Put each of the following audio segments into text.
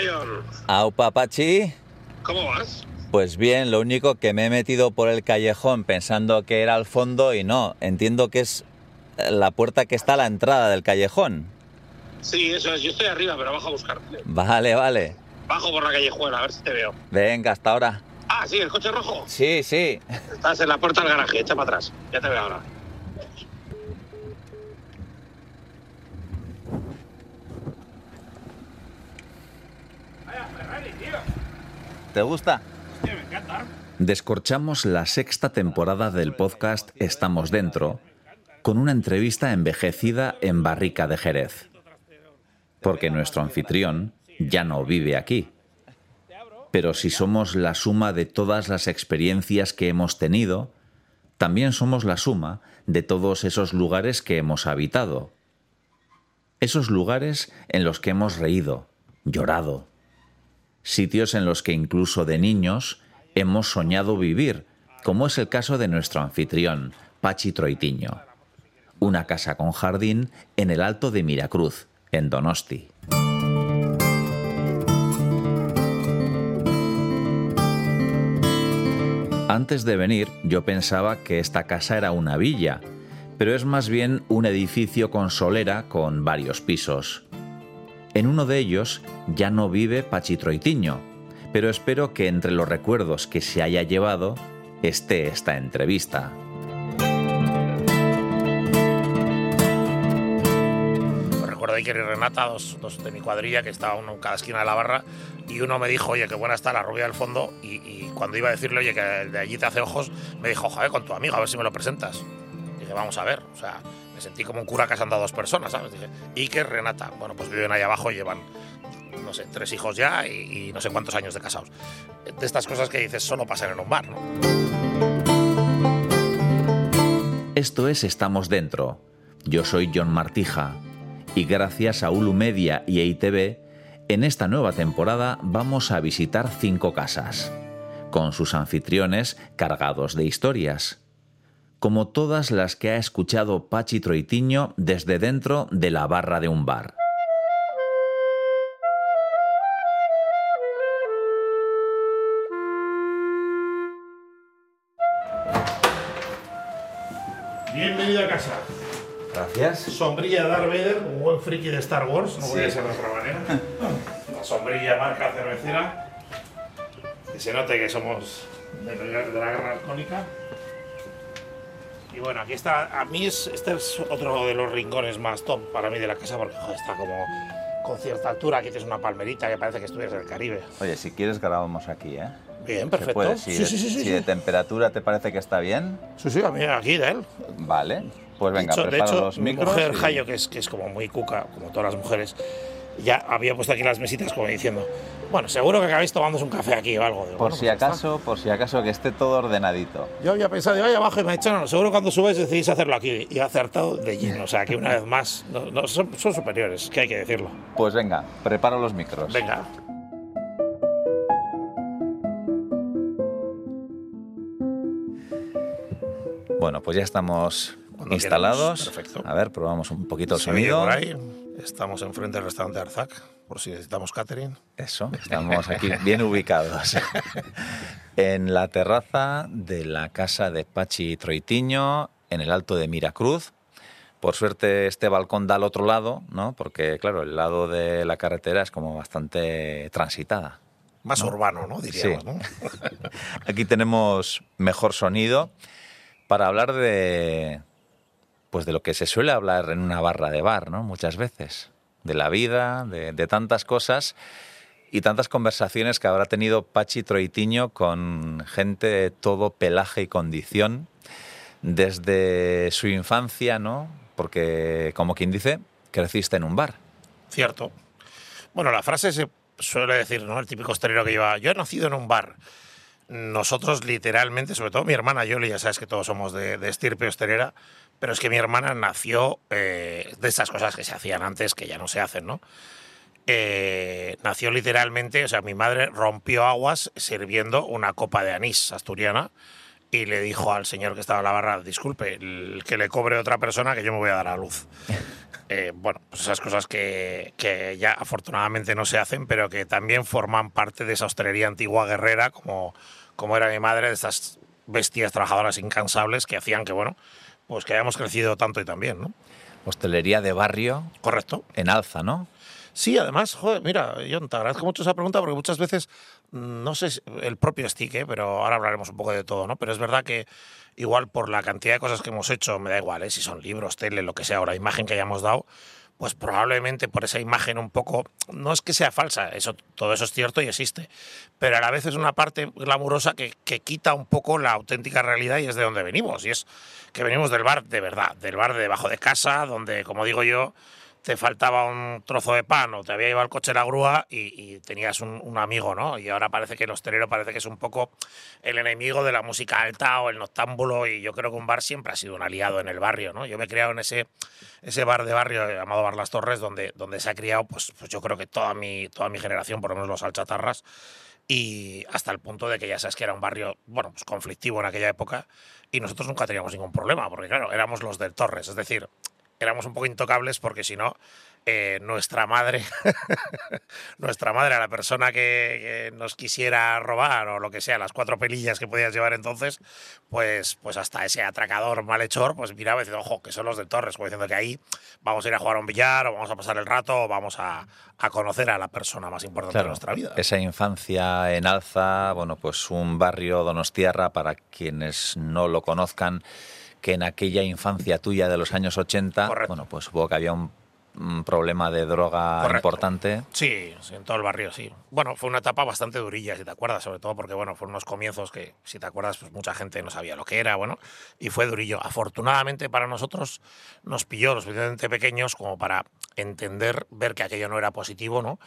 mayor. Au, papachi. ¿Cómo vas? Pues bien, lo único que me he metido por el callejón pensando que era al fondo y no. Entiendo que es la puerta que está a la entrada del callejón. Sí, eso es. Yo estoy arriba, pero bajo a buscarte. Vale, vale. Bajo por la callejuela, a ver si te veo. Venga, hasta ahora. Ah, sí, el coche rojo. Sí, sí. Estás en la puerta del garaje, echa para atrás. Ya te veo ahora. ¿Te gusta? Descorchamos la sexta temporada del podcast Estamos Dentro con una entrevista envejecida en Barrica de Jerez. Porque nuestro anfitrión ya no vive aquí. Pero si somos la suma de todas las experiencias que hemos tenido, también somos la suma de todos esos lugares que hemos habitado. Esos lugares en los que hemos reído, llorado. Sitios en los que incluso de niños hemos soñado vivir, como es el caso de nuestro anfitrión, Pachi Troitiño. Una casa con jardín en el Alto de Miracruz, en Donosti. Antes de venir yo pensaba que esta casa era una villa, pero es más bien un edificio con solera con varios pisos. En uno de ellos ya no vive Pachi Troitiño, pero espero que entre los recuerdos que se haya llevado esté esta entrevista. Recuerdo Iker y Renata, dos, de mi cuadrilla, que estaban uno en cada esquina de la barra, y uno me dijo, oye, qué buena está la rubia del fondo, y, cuando iba a decirle, oye, que de allí te hace ojos, me dijo, joder, con tu amigo, a ver si me lo presentas. Dije, vamos a ver, o sea, sentí como un cura casando a dos personas, ¿sabes? Dije, Iker, Renata, bueno, pues viven ahí abajo, llevan, no sé, tres hijos ya y, y no sé cuántos años de casados. De estas cosas que dices, solo pasan en un bar, ¿no? Esto es Estamos Dentro. Yo soy John Martija y gracias a Ulu Media y EITV, en esta nueva temporada vamos a visitar cinco casas, con sus anfitriones cargados de historias, como todas las que ha escuchado Pachi Troitiño desde dentro de la barra de un bar. Bienvenido a casa. Gracias. Sombrilla de Darth Vader, un buen friki de Star Wars, no podía ser de otra manera. La sombrilla marca cervecera. Que se note que somos de la, de la guerra alcohólica. Y bueno, aquí está. A mí es, este es otro de los rincones más top para mí de la casa porque joder, está como con cierta altura. Aquí tienes una palmerita que parece que estuvieras en el Caribe. Oye, si quieres grabamos aquí, ¿eh? Bien, perfecto. puede, Si, sí, de, sí, sí, si sí. de temperatura te parece que está bien, Sí, sí, a mí aquí de él. vale. Pues venga, de hecho, de prepara hecho, los mi micros. mujer y- Jayo, que es, que es como muy cuca, como todas las mujeres, ya había puesto aquí las mesitas como diciendo, bueno, seguro que acabáis tomándose un café aquí o algo. Digo, Por bueno, si pues acaso, por si acaso, que esté todo ordenadito. Yo había pensado, digo, ahí abajo y me ha dicho, no, seguro cuando subes decidís hacerlo aquí. Y he acertado de lleno. O sea, que una vez más, no, no, son, son superiores, que hay que decirlo. Pues venga, prepara los micros. Venga. Bueno, pues ya estamos Cuando instalados. perfecto. A ver, probamos un poquito el oye sonido. por ahí. Estamos enfrente del restaurante Arzac, por si necesitamos catering. Eso, estamos aquí bien ubicados. en la terraza de la casa de Pachi Troitiño, en el Alto de Miracruz. Por suerte este balcón da al otro lado, ¿no? Porque, claro, el lado de la carretera es como bastante transitada. Más urbano, ¿no? Diríamos, Sí. ¿no? Aquí tenemos mejor sonido para hablar de pues de lo que se suele hablar en una barra de bar, ¿no? Muchas veces. De la vida, de, tantas cosas y tantas conversaciones que habrá tenido Pachi Troitiño con gente de todo pelaje y condición desde su infancia, ¿no? Porque, como quien dice, creciste en un bar. Cierto. Bueno, la frase se suele decir, ¿no? El típico hostelero que lleva, yo he nacido en un bar. Nosotros literalmente, sobre todo mi hermana Yoli, ya sabes que todos somos de, de estirpe hostelera, pero es que mi hermana nació eh, de esas cosas que se hacían antes, que ya no se hacen, ¿no? Eh, nació literalmente, o sea, mi madre rompió aguas sirviendo una copa de anís asturiana y le dijo al señor que estaba en la barra, disculpe, el que le cobre otra persona que yo me voy a dar a luz. Eh, bueno, pues esas cosas que, que, ya afortunadamente no se hacen, pero que también forman parte de esa hostelería antigua guerrera, como, como era mi madre, de estas bestias trabajadoras incansables que hacían que, bueno, pues que hayamos crecido tanto y también, ¿no? Hostelería de barrio. Correcto. En alza, ¿no? Sí, además, joder, mira, yo te agradezco mucho esa pregunta porque muchas veces, mm, no sé, el propio stick, ¿eh? pero ahora hablaremos un poco de todo, ¿no? Pero es verdad que igual por la cantidad de cosas que hemos hecho, me da igual, ¿eh? si son libros, tele, lo que sea, ahora imagen que hayamos dado, pues probablemente por esa imagen un poco, no es que sea falsa, eso, todo eso es cierto y existe, pero a la vez es una parte glamurosa que, que quita un poco la auténtica realidad y es de donde venimos, y es que venimos del bar de verdad, del bar de debajo de casa, donde, como digo yo, te faltaba un trozo de pan o te había llevado el coche la grúa y, tenías un, un, amigo, ¿no? Y ahora parece que el hostelero parece que es un poco el enemigo de la música alta o el noctámbulo y yo creo que un bar siempre ha sido un aliado en el barrio, ¿no? Yo me he criado en ese, ese bar de barrio llamado Bar Las Torres donde, donde se ha criado, pues, pues yo creo que toda mi, toda mi generación, por lo menos los alchatarras, y hasta el punto de que ya sabes que era un barrio, bueno, pues conflictivo en aquella época y nosotros nunca teníamos ningún problema, porque claro, éramos los del Torres, es decir, éramos un poco intocables porque si no, eh, nuestra madre, nuestra madre, a la persona que, que, nos quisiera robar o lo que sea, las cuatro pelillas que podías llevar entonces, pues, pues hasta ese atracador malhechor, pues miraba y decía, ojo, que son los de Torres, como diciendo que ahí vamos a ir a jugar a un billar o vamos a pasar el rato o vamos a, a conocer a la persona más importante claro, de nuestra vida. Esa infancia en alza, bueno, pues un barrio donostiarra, para quienes no lo conozcan, que en aquella infancia tuya de los años 80, Correcto. bueno, pues supongo que había un, un problema de droga Correcto. importante. Sí, sí, en todo el barrio, sí. Bueno, fue una etapa bastante durilla, si te acuerdas, sobre todo porque, bueno, fueron unos comienzos que, si te acuerdas, pues mucha gente no sabía lo que era, bueno, y fue durillo. Afortunadamente para nosotros nos pilló lo suficientemente pequeños como para entender, ver que aquello no era positivo, ¿no?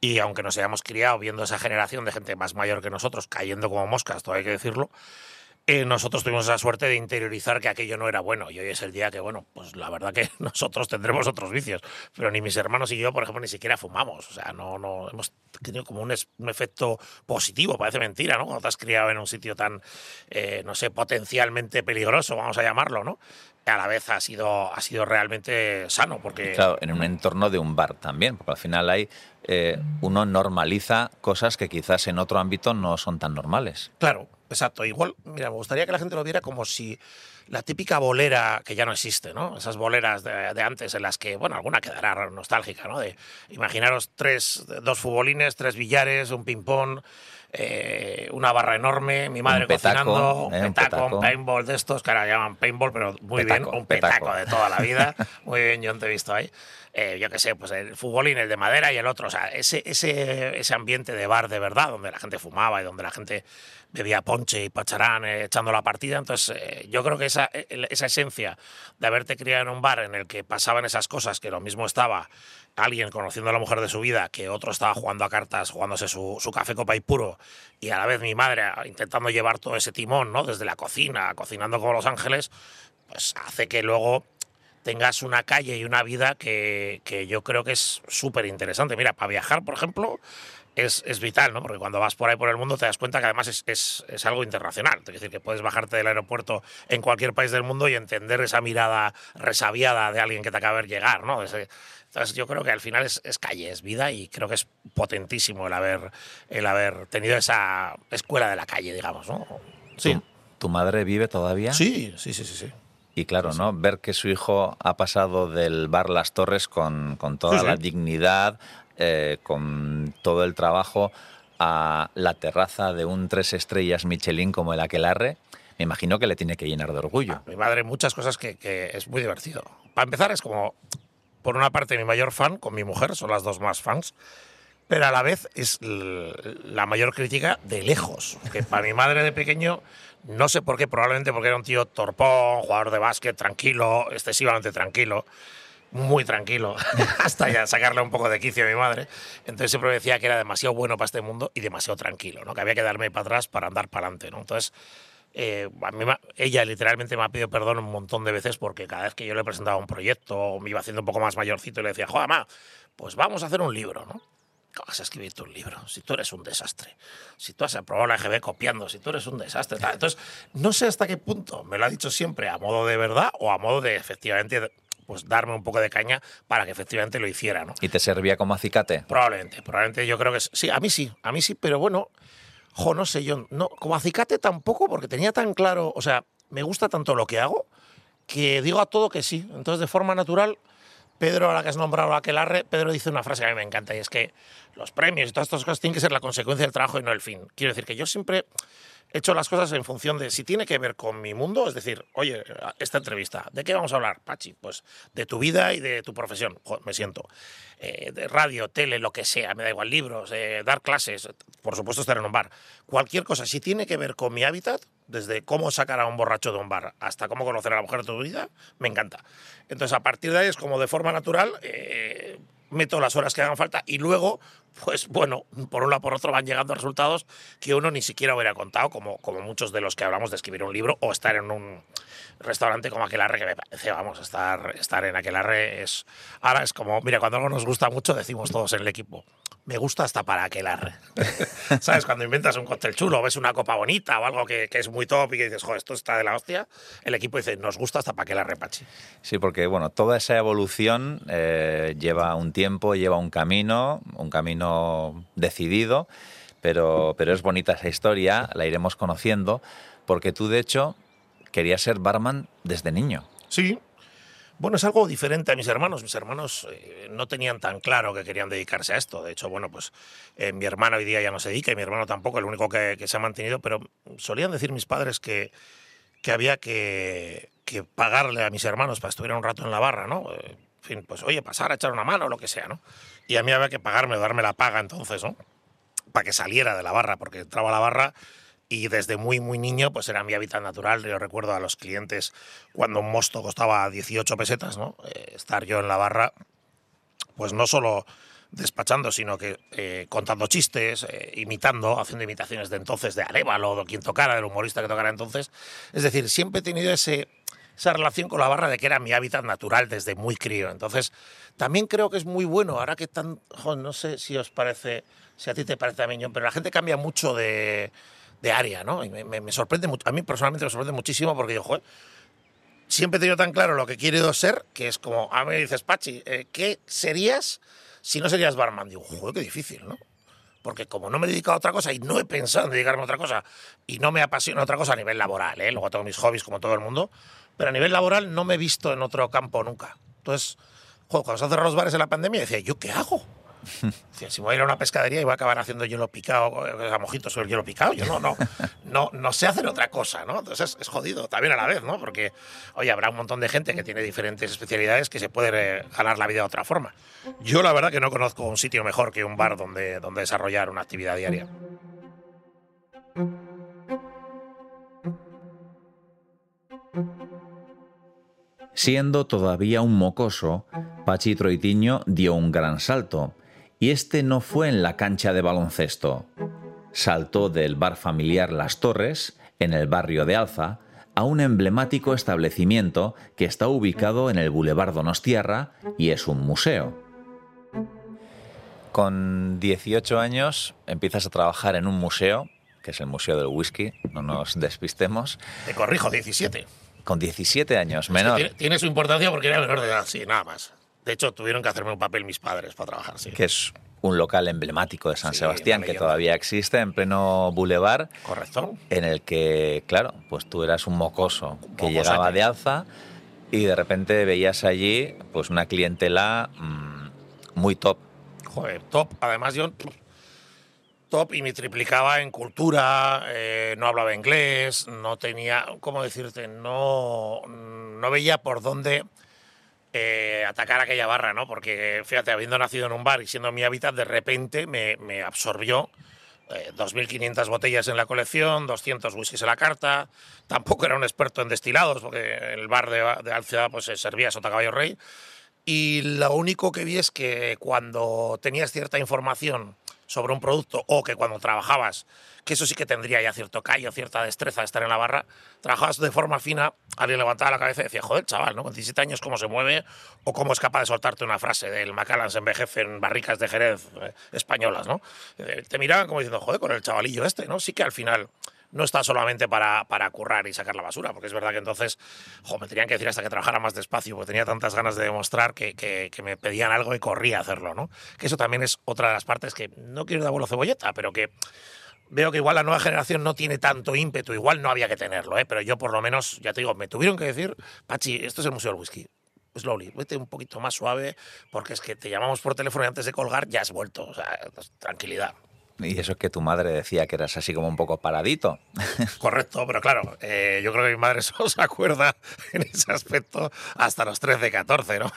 Y aunque nos hayamos criado viendo esa generación de gente más mayor que nosotros cayendo como moscas, todo hay que decirlo, eh, nosotros tuvimos esa suerte de interiorizar que aquello no era bueno. Y hoy es el día que, bueno, pues la verdad que nosotros tendremos otros vicios. Pero ni mis hermanos y yo, por ejemplo, ni siquiera fumamos. O sea, no, no hemos tenido como un, es, un efecto positivo. Parece mentira, ¿no? Cuando te has criado en un sitio tan, eh, no sé, potencialmente peligroso, vamos a llamarlo, ¿no? a la vez ha sido, ha sido realmente sano. Porque... Claro, en un entorno de un bar también, porque al final hay, eh, uno normaliza cosas que quizás en otro ámbito no son tan normales. Claro, exacto. Igual, mira, me gustaría que la gente lo viera como si la típica bolera que ya no existe, ¿no? Esas boleras de, de, antes en las que, bueno, alguna quedará nostálgica, ¿no? De imaginaros tres, dos futbolines, tres billares, un ping-pong, eh, una barra enorme, mi madre un petaco, cocinando, eh, un, petaco, petaco, un paintball de estos, que ahora llaman paintball, pero muy petaco, bien, un petaco, petaco, de toda la vida. muy bien, yo te he visto ahí. Eh, yo qué sé, pues el futbolín, el de madera y el otro. O sea, ese, ese, ese ambiente de bar de verdad, donde la gente fumaba y donde la gente bebía ponche y pacharán eh, echando la partida. Entonces, eh, yo creo que esa, eh, esa esencia de haberte criado en un bar en el que pasaban esas cosas, que lo mismo estaba alguien conociendo a la mujer de su vida, que otro estaba jugando a cartas, jugándose su, su, café copa y puro, y a la vez mi madre intentando llevar todo ese timón, ¿no? Desde la cocina, cocinando como Los Ángeles, pues hace que luego tengas una calle y una vida que, que yo creo que es súper interesante. Mira, para viajar, por ejemplo, es, es, vital, ¿no? Porque cuando vas por ahí por el mundo te das cuenta que además es, es, es, algo internacional. Es decir, que puedes bajarte del aeropuerto en cualquier país del mundo y entender esa mirada resabiada de alguien que te acaba de llegar, ¿no? Ese, entonces yo creo que al final es, es, calle, es vida y creo que es potentísimo el haber, el haber tenido esa escuela de la calle, digamos, ¿no? Sí. ¿Tu, ¿Tu, madre vive todavía? Sí, sí, sí, sí. sí. Y claro, ¿no? Ver que su hijo ha pasado del bar Las Torres con, con toda sí, la dignidad, eh, con todo el trabajo, a la terraza de un tres estrellas Michelin como el Aquelarre, me imagino que le tiene que llenar de orgullo. A mi madre, muchas cosas que, que es muy divertido. Para empezar, es como, por una parte, mi mayor fan con mi mujer, son las dos más fans, pero a la vez es la mayor crítica de lejos. Que para mi madre de pequeño, no sé por qué, probablemente porque era un tío torpón, jugador de básquet, tranquilo, excesivamente tranquilo, muy tranquilo, hasta ya sacarle un poco de quicio a mi madre. Entonces siempre decía que era demasiado bueno para este mundo y demasiado tranquilo, ¿no? que había que darme para atrás para andar para adelante. ¿no? Entonces, eh, ella literalmente me ha pedido perdón un montón de veces porque cada vez que yo le presentaba un proyecto o me iba haciendo un poco más mayorcito y le decía, joder, ma, pues vamos a hacer un libro, ¿no? ¿Cómo vas a escribirte un libro? Si tú eres un desastre. Si tú has aprobado la EGB copiando, si tú eres un desastre. Entonces, no sé hasta qué punto me lo ha dicho siempre a modo de verdad o a modo de efectivamente pues darme un poco de caña para que efectivamente lo hiciera, ¿no? ¿Y te servía como acicate? Probablemente, probablemente yo creo que sí, a mí sí, a mí sí, pero bueno, jo, no sé, yo no, como acicate tampoco, porque tenía tan claro, o sea, me gusta tanto lo que hago que digo a todo que sí. Entonces, de forma natural, Pedro, ahora que has nombrado a Aquelarre, Pedro dice una frase que a mí me encanta y es que los premios y todas estas cosas tienen que ser la consecuencia del trabajo y no el fin. Quiero decir que yo siempre he hecho las cosas en función de si tiene que ver con mi mundo, es decir, oye, esta entrevista, ¿de qué vamos a hablar, Pachi? Pues de tu vida y de tu profesión, me siento. Eh, de radio, tele, lo que sea, me da igual, libros, eh, dar clases, por supuesto estar en un bar, cualquier cosa, si tiene que ver con mi hábitat, desde cómo sacar a un borracho de un bar hasta cómo conocer a la mujer de tu vida, me encanta. Entonces, a partir de ahí es como de forma natural, eh, meto las horas que hagan falta y luego, pues bueno, por un lado por otro van llegando resultados que uno ni siquiera hubiera contado, como, como muchos de los que hablamos de escribir un libro o estar en un restaurante como Aquelarre, que me parece, vamos, estar, estar en Aquelarre es... Ahora es como, mira, cuando algo nos gusta mucho decimos todos en el equipo, me gusta hasta para aquelarre. ¿Sabes? Cuando inventas un cóctel chulo, ves una copa bonita o algo que, que, es muy top y que dices, joder, esto está de la hostia, el equipo dice, nos gusta hasta para aquelarre, Pachi. Sí, porque, bueno, toda esa evolución eh, lleva un tiempo, lleva un camino, un camino decidido, pero, pero es bonita esa historia, la iremos conociendo, porque tú, de hecho, querías ser barman desde niño. Sí, bueno, es algo diferente a mis hermanos. Mis hermanos eh, no tenían tan claro que querían dedicarse a esto. De hecho, bueno, pues eh, mi hermano hoy día ya no se dedica y mi hermano tampoco, el único que, se ha mantenido, pero solían decir mis padres que, que había que, que, pagarle a mis hermanos para estuvieran un rato en la barra, ¿no? Eh, en fin, pues oye, pasar a echar una mano o lo que sea, ¿no? Y a mí había que pagarme o darme la paga entonces, ¿no? Para que saliera de la barra, porque entraba a la barra y desde muy, muy niño, pues era mi hábitat natural. Yo recuerdo a los clientes cuando un mosto costaba 18 pesetas, ¿no? Eh, estar yo en la barra, pues no solo despachando, sino que eh, contando chistes, eh, imitando, haciendo imitaciones de entonces de Arevalo, de quien tocara, del humorista que tocara entonces. Es decir, siempre he tenido ese, esa relación con la barra de que era mi hábitat natural desde muy crío. Entonces, también creo que es muy bueno, ahora que tan, jo, no sé si os parece, si a ti te parece mí, pero la gente cambia mucho de de área, ¿no? Y me, sorprende mucho, a mí personalmente me sorprende muchísimo porque yo, joder, siempre he tenido tan claro lo que quiero ser, que es como, a mí me dices, Pachi, eh, ¿qué serías si no serías barman? Digo, joder, qué difícil, ¿no? Porque como no me he dedicado a otra cosa y no he pensado en dedicarme a otra cosa y no me apasiona otra cosa a nivel laboral, ¿eh? Luego tengo mis hobbies como todo el mundo, pero a nivel laboral no me he visto en otro campo nunca. Entonces, joder, cuando se han cerrado los bares en la pandemia, decía, ¿yo qué hago? Si voy a ir a una pescadería y voy a acabar haciendo hielo picado, a mojitos sobre el hielo picado, yo no, no, no, no sé hacer otra cosa, ¿no? Entonces es, jodido, también a la vez, ¿no? Porque, oye, habrá un montón de gente que tiene diferentes especialidades que se puede ganar la vida de otra forma. Yo la verdad que no conozco un sitio mejor que un bar donde, donde desarrollar una actividad diaria. Siendo todavía un mocoso, Pachi Troitiño dio un gran salto y este no fue en la cancha de baloncesto. Saltó del bar familiar Las Torres, en el barrio de Alza, a un emblemático establecimiento que está ubicado en el Boulevard Donostiarra y es un museo. Con 18 años empiezas a trabajar en un museo, que es el Museo del Whisky, no nos despistemos. Te corrijo, 17. Con 17 años, menor. Tiene, tiene, su importancia porque era menor de edad, sí, nada más. De hecho, tuvieron que hacerme un papel mis padres para trabajar, sí. Que es un local emblemático de San sí, Sebastián que todavía existe en pleno bulevar. Correcto. En el que, claro, pues tú eras un mocoso que llegaba de alza y de repente veías allí pues una clientela mmm, muy top. Joder, top. Además, yo top y me triplicaba en cultura, eh, no hablaba inglés, no tenía, ¿cómo decirte? No, no veía por dónde eh, atacar aquella barra, ¿no? Porque, fíjate, habiendo nacido en un bar y siendo mi hábitat, de repente me, me absorbió eh, 2.500 botellas en la colección, 200 whiskies en la carta. Tampoco era un experto en destilados, porque el bar de, de Alceda pues, se servía Sota Caballo Rey. Y lo único que vi es que cuando tenías cierta información sobre un producto o que cuando trabajabas, que eso sí que tendría ya cierto callo, cierta destreza de estar en la barra, trabajabas de forma fina, alguien levantaba la cabeza y decía, joder, chaval, ¿no? Con 17 años, ¿cómo se mueve? O cómo es capaz de soltarte una frase del Macallan se envejece en barricas de Jerez eh, españolas, ¿no? Eh, te miraban como diciendo, joder, con el chavalillo este, ¿no? Sí que al final no está solamente para, para currar y sacar la basura, porque es verdad que entonces jo, me tenían que decir hasta que trabajara más despacio, porque tenía tantas ganas de demostrar que, que, que, me pedían algo y corría a hacerlo, ¿no? Que eso también es otra de las partes que no quiero de abuelo cebolleta, pero que veo que igual la nueva generación no tiene tanto ímpetu, igual no había que tenerlo, ¿eh? pero yo por lo menos, ya te digo, me tuvieron que decir, Pachi, esto es el Museo del Whisky. Slowly, vete un poquito más suave, porque es que te llamamos por teléfono y antes de colgar ya has vuelto. O sea, tranquilidad. Y eso es que tu madre decía que eras así como un poco paradito. Correcto, pero claro, eh, yo creo que mi madre solo se acuerda en ese aspecto hasta los 13, 14, ¿no?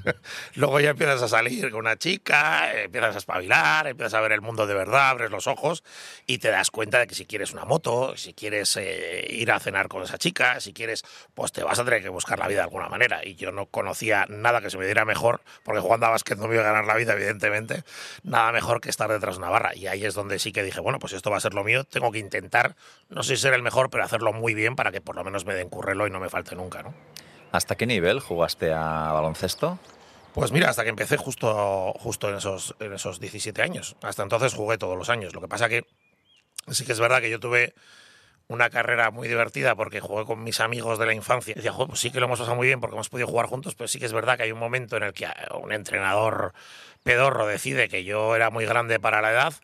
Luego ya empiezas a salir con una chica, empiezas a espabilar, empiezas a ver el mundo de verdad, abres los ojos y te das cuenta de que si quieres una moto, si quieres eh, ir a cenar con esa chica, si quieres, pues te vas a tener que buscar la vida de alguna manera. Y yo no conocía nada que se me diera mejor, porque jugando a básquet no me iba a ganar la vida, evidentemente, nada mejor que estar detrás de una barra. Y ahí es donde sí que dije, bueno, pues esto va a ser lo mío, tengo que intentar, no sé si ser el mejor, pero hacerlo muy bien para que por lo menos me den currelo y no me falte nunca, ¿no? ¿Hasta qué nivel jugaste a baloncesto? Pues mira, hasta que empecé justo, justo en, esos, en esos 17 años. Hasta entonces jugué todos los años. Lo que pasa que sí que es verdad que yo tuve una carrera muy divertida porque jugué con mis amigos de la infancia. Y decía, pues sí que lo hemos pasado muy bien porque hemos podido jugar juntos, pero sí que es verdad que hay un momento en el que un entrenador pedorro decide que yo era muy grande para la edad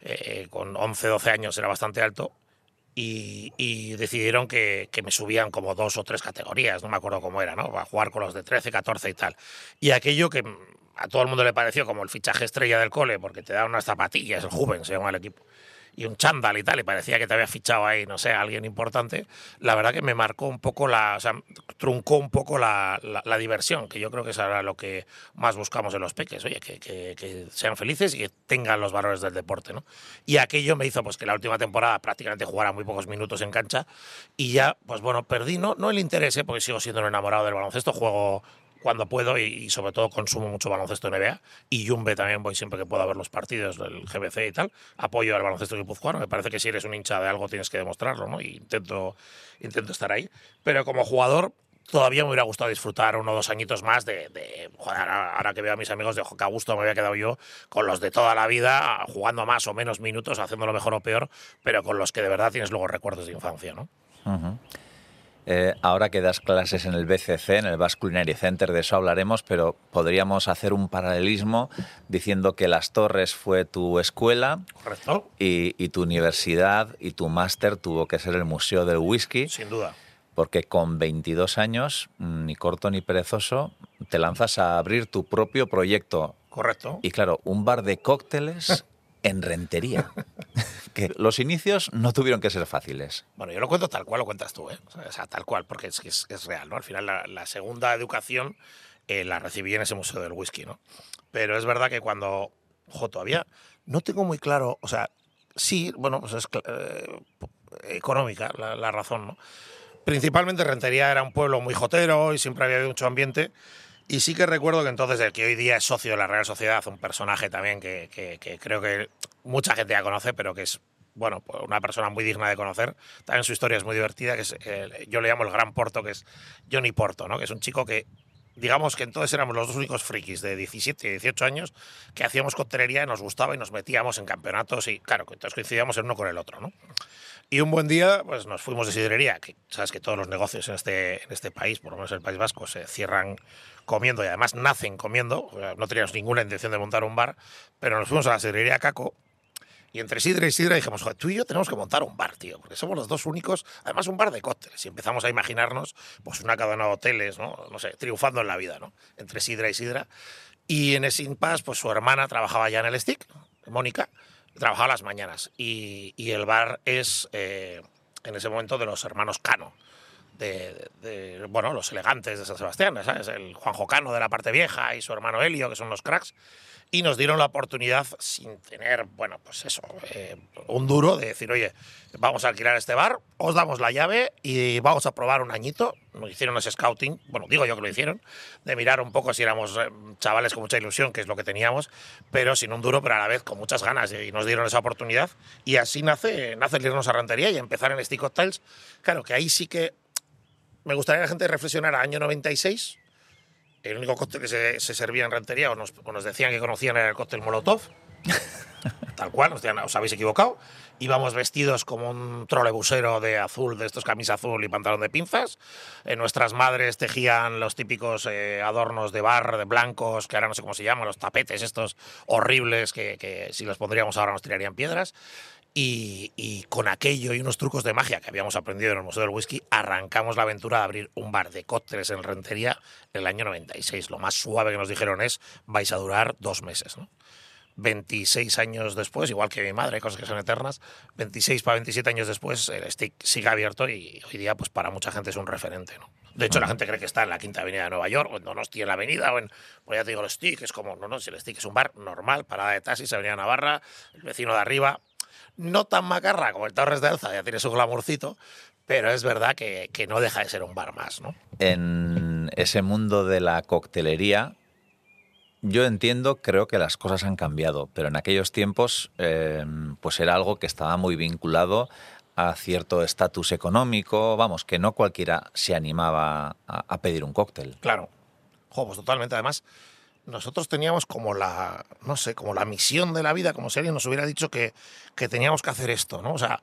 eh, con 11, 12 años era bastante alto, y, decidieron que, que, me subían como dos o tres categorías, no me acuerdo cómo era, ¿no? A jugar con los de 13, 14 y tal. Y aquello que a todo el mundo le pareció como el fichaje estrella del cole, porque te daban unas zapatillas, el Juven se llama el equipo y un chándal y tal, y parecía que te había fichado ahí, no sé, alguien importante, la verdad que me marcó un poco la, o sea, truncó un poco la, la, diversión, que yo creo que es ahora lo que más buscamos en los peques, oye, que, que, que, sean felices y que tengan los valores del deporte, ¿no? Y aquello me hizo pues que la última temporada prácticamente jugara muy pocos minutos en cancha y ya, pues bueno, perdí, no, no el interés, ¿eh? porque sigo siendo un enamorado del baloncesto, juego cuando puedo y, y, sobre todo consumo mucho baloncesto NBA y Jumbe también voy siempre que puedo a ver los partidos del GBC y tal. Apoyo al baloncesto guipuzcoano. Me parece que si eres un hincha de algo tienes que demostrarlo, ¿no? Y intento, intento estar ahí. Pero como jugador todavía me hubiera gustado disfrutar uno o dos añitos más de, de joder, ahora, que veo a mis amigos de que a gusto me había quedado yo con los de toda la vida, jugando más o menos minutos, haciéndolo mejor o peor, pero con los que de verdad tienes luego recuerdos de infancia, ¿no? Uh -huh. Eh, ahora que das clases en el BCC, en el Basque Culinary Center, de eso hablaremos, pero podríamos hacer un paralelismo diciendo que Las Torres fue tu escuela y, y, tu universidad y tu máster tuvo que ser el Museo del Whisky. Sin duda. Porque con 22 años, ni corto ni perezoso, te lanzas a abrir tu propio proyecto. Correcto. Y claro, un bar de cócteles en Rentería. que los inicios no tuvieron que ser fáciles. Bueno, yo lo cuento tal cual lo cuentas tú, ¿eh? O sea, tal cual, porque es, es, es real, ¿no? Al final, la, la segunda educación eh, la recibí en ese Museo del Whisky, ¿no? Pero es verdad que cuando, ojo, todavía no tengo muy claro, o sea, sí, bueno, pues es eh, económica la, la razón, ¿no? Principalmente Rentería era un pueblo muy jotero y siempre había mucho ambiente. Y sí que recuerdo que entonces el que hoy día es socio de la Real Sociedad, un personaje también que, que, que creo que mucha gente ya conoce, pero que es bueno, pues una persona muy digna de conocer. También su historia es muy divertida, que es, yo le llamo el Gran Porto, que es Johnny Porto, ¿no? que es un chico que, digamos que entonces éramos los dos únicos frikis de 17 y 18 años que hacíamos coctelería y nos gustaba y nos metíamos en campeonatos y, claro, entonces coincidíamos el uno con el otro, ¿no? Y un buen día, pues nos fuimos de sidrería, que sabes que todos los negocios en este, en este país, por lo menos en el País Vasco, se cierran comiendo y además nacen comiendo. No teníamos ninguna intención de montar un bar, pero nos fuimos a la sidrería Caco y entre sidra y sidra dijimos, joder, tú y yo tenemos que montar un bar, tío, porque somos los dos únicos, además un bar de cócteles. Y empezamos a imaginarnos, pues una cadena de hoteles, ¿no? No sé, triunfando en la vida, ¿no? Entre sidra y sidra. Y en ese impasse, pues su hermana trabajaba ya en el stick, Mónica, trabajaba las mañanas. Y, el bar es, eh, en ese momento, de los hermanos Cano de, bueno, los elegantes de San Sebastián, ¿sabes? El Juan Jocano de la parte vieja y su hermano Helio, que son los cracks y nos dieron la oportunidad, sin tener, bueno, pues eso, eh, un duro, de decir, oye, vamos a alquilar este bar, os damos la llave y vamos a probar un añito. Nos hicieron ese scouting, bueno, digo yo que lo hicieron, de mirar un poco si éramos eh, chavales con mucha ilusión, que es lo que teníamos, pero sin un duro, pero a la vez con muchas ganas, y nos dieron esa oportunidad. Y así nace, nace el irnos a Rantería y empezar en Stick Cocktails. Claro, que ahí sí que me gustaría que la gente reflexionara año 96, el único cóctel que se, servía en Rentería o nos, decían que conocían era el cóctel Molotov. Tal cual, os habéis equivocado. Íbamos vestidos como un trolebusero de azul, de estos camisa azul y pantalón de pinzas. Eh, nuestras madres tejían los típicos eh, adornos de bar, de blancos, que ahora no sé cómo se llaman, los tapetes estos horribles que, que si los pondríamos ahora nos tirarían piedras. Y, con aquello y unos trucos de magia que habíamos aprendido en el Museo del Whisky, arrancamos la aventura de abrir un bar de cócteles en Rentería en el año 96. Lo más suave que nos dijeron es, vais a durar dos meses. 26 años después, igual que mi madre, cosas que son eternas, 26 para 27 años después, el stick sigue abierto y hoy día pues para mucha gente es un referente. ¿no? De hecho, la gente cree que está en la Quinta Avenida de Nueva York, o en Donosti en la Avenida, o en, pues ya te digo, el stick es como, no, no, si el stick es un bar normal, parada de taxis, Avenida Navarra, el vecino de arriba, no tan macarra como el Torres de Alza, ya tiene su glamourcito, pero es verdad que, no deja de ser un bar más, ¿no? En ese mundo de la coctelería, yo entiendo, creo que las cosas han cambiado, pero en aquellos tiempos eh, pues era algo que estaba muy vinculado a cierto estatus económico, vamos, que no cualquiera se animaba a, a pedir un cóctel. Claro, jo, pues totalmente. Además, nosotros teníamos como la, no sé, como la misión de la vida, como si alguien nos hubiera dicho que, que teníamos que hacer esto, ¿no? O sea,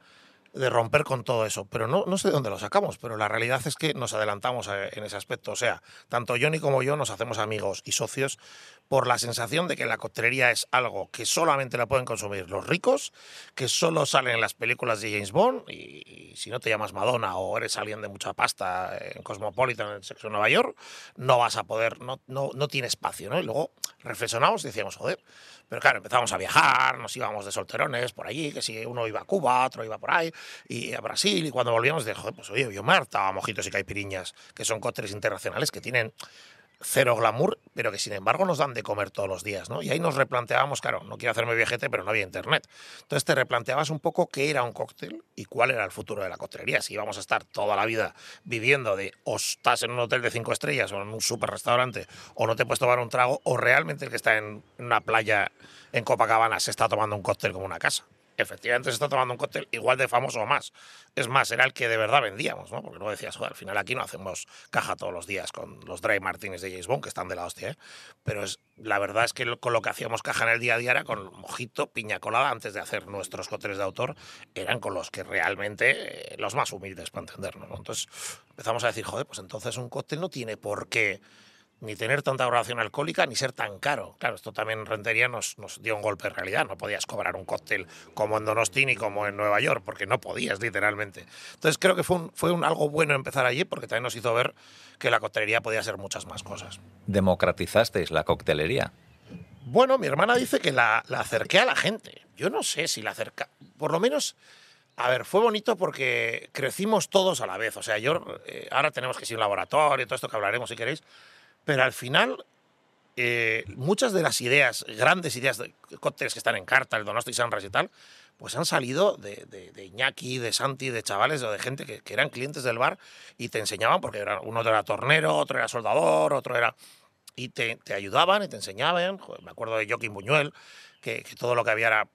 de romper con todo eso. Pero no, no sé de dónde lo sacamos, pero la realidad es que nos adelantamos eh, en ese aspecto. O sea, tanto Johnny como yo nos hacemos amigos y socios por la sensación de que la coctelería es algo que solamente la pueden consumir los ricos, que solo salen en las películas de James Bond, y, si no te llamas Madonna o eres alguien de mucha pasta en Cosmopolitan, en el sexo de Nueva York, no vas a poder, no, no, no tiene espacio. ¿no? Y luego reflexionamos y decíamos, joder, pero claro, empezamos a viajar, nos íbamos de solterones por allí, que si uno iba a Cuba, otro iba por ahí, y a Brasil, y cuando volvíamos, de, joder, pues oye, yo me hartaba mojitos y caipiriñas, que son cócteles internacionales que tienen cero glamour, pero que sin embargo nos dan de comer todos los días, ¿no? Y ahí nos replanteábamos, claro, no quiero hacerme viajete, pero no había internet. Entonces te replanteabas un poco qué era un cóctel y cuál era el futuro de la coctelería. Si íbamos a estar toda la vida viviendo de o estás en un hotel de cinco estrellas o en un super restaurante o no te puedes tomar un trago o realmente el que está en una playa en Copacabana se está tomando un cóctel como una casa efectivamente se está tomando un cóctel igual de famoso o más. Es más, era el que de verdad vendíamos, ¿no? Porque no decías, joder, al final aquí no hacemos caja todos los días con los Dry Martínez de James Bond, que están de la hostia, ¿eh? Pero es, la verdad es que con lo que hacíamos caja en el día a día era con mojito, piña colada, antes de hacer nuestros cócteles de autor, eran con los que realmente, eh, los más humildes, para entendernos, ¿no? Entonces empezamos a decir, joder, pues entonces un cóctel no tiene por qué ni tener tanta graduación alcohólica, ni ser tan caro. Claro, esto también en Rentería nos, nos dio un golpe de realidad. No podías cobrar un cóctel como en Donosti ni como en Nueva York, porque no podías, literalmente. Entonces creo que fue, un, fue un algo bueno empezar allí, porque también nos hizo ver que la coctelería podía ser muchas más cosas. ¿Democratizasteis la coctelería? Bueno, mi hermana dice que la, la acerqué a la gente. Yo no sé si la acerca... Por lo menos... A ver, fue bonito porque crecimos todos a la vez. O sea, yo eh, ahora tenemos que ir a un laboratorio, todo esto que hablaremos si queréis, pero al final, eh, muchas de las ideas, grandes ideas de cócteles que están en carta, el Donosti Sunrise y tal, pues han salido de, de, Iñaki, de Santi, de chavales o de gente que, eran clientes del bar y te enseñaban, porque era, uno era tornero, otro era soldador, otro era... Y te, ayudaban y te enseñaban. me acuerdo de Joaquín Buñuel, que, que, todo lo que había era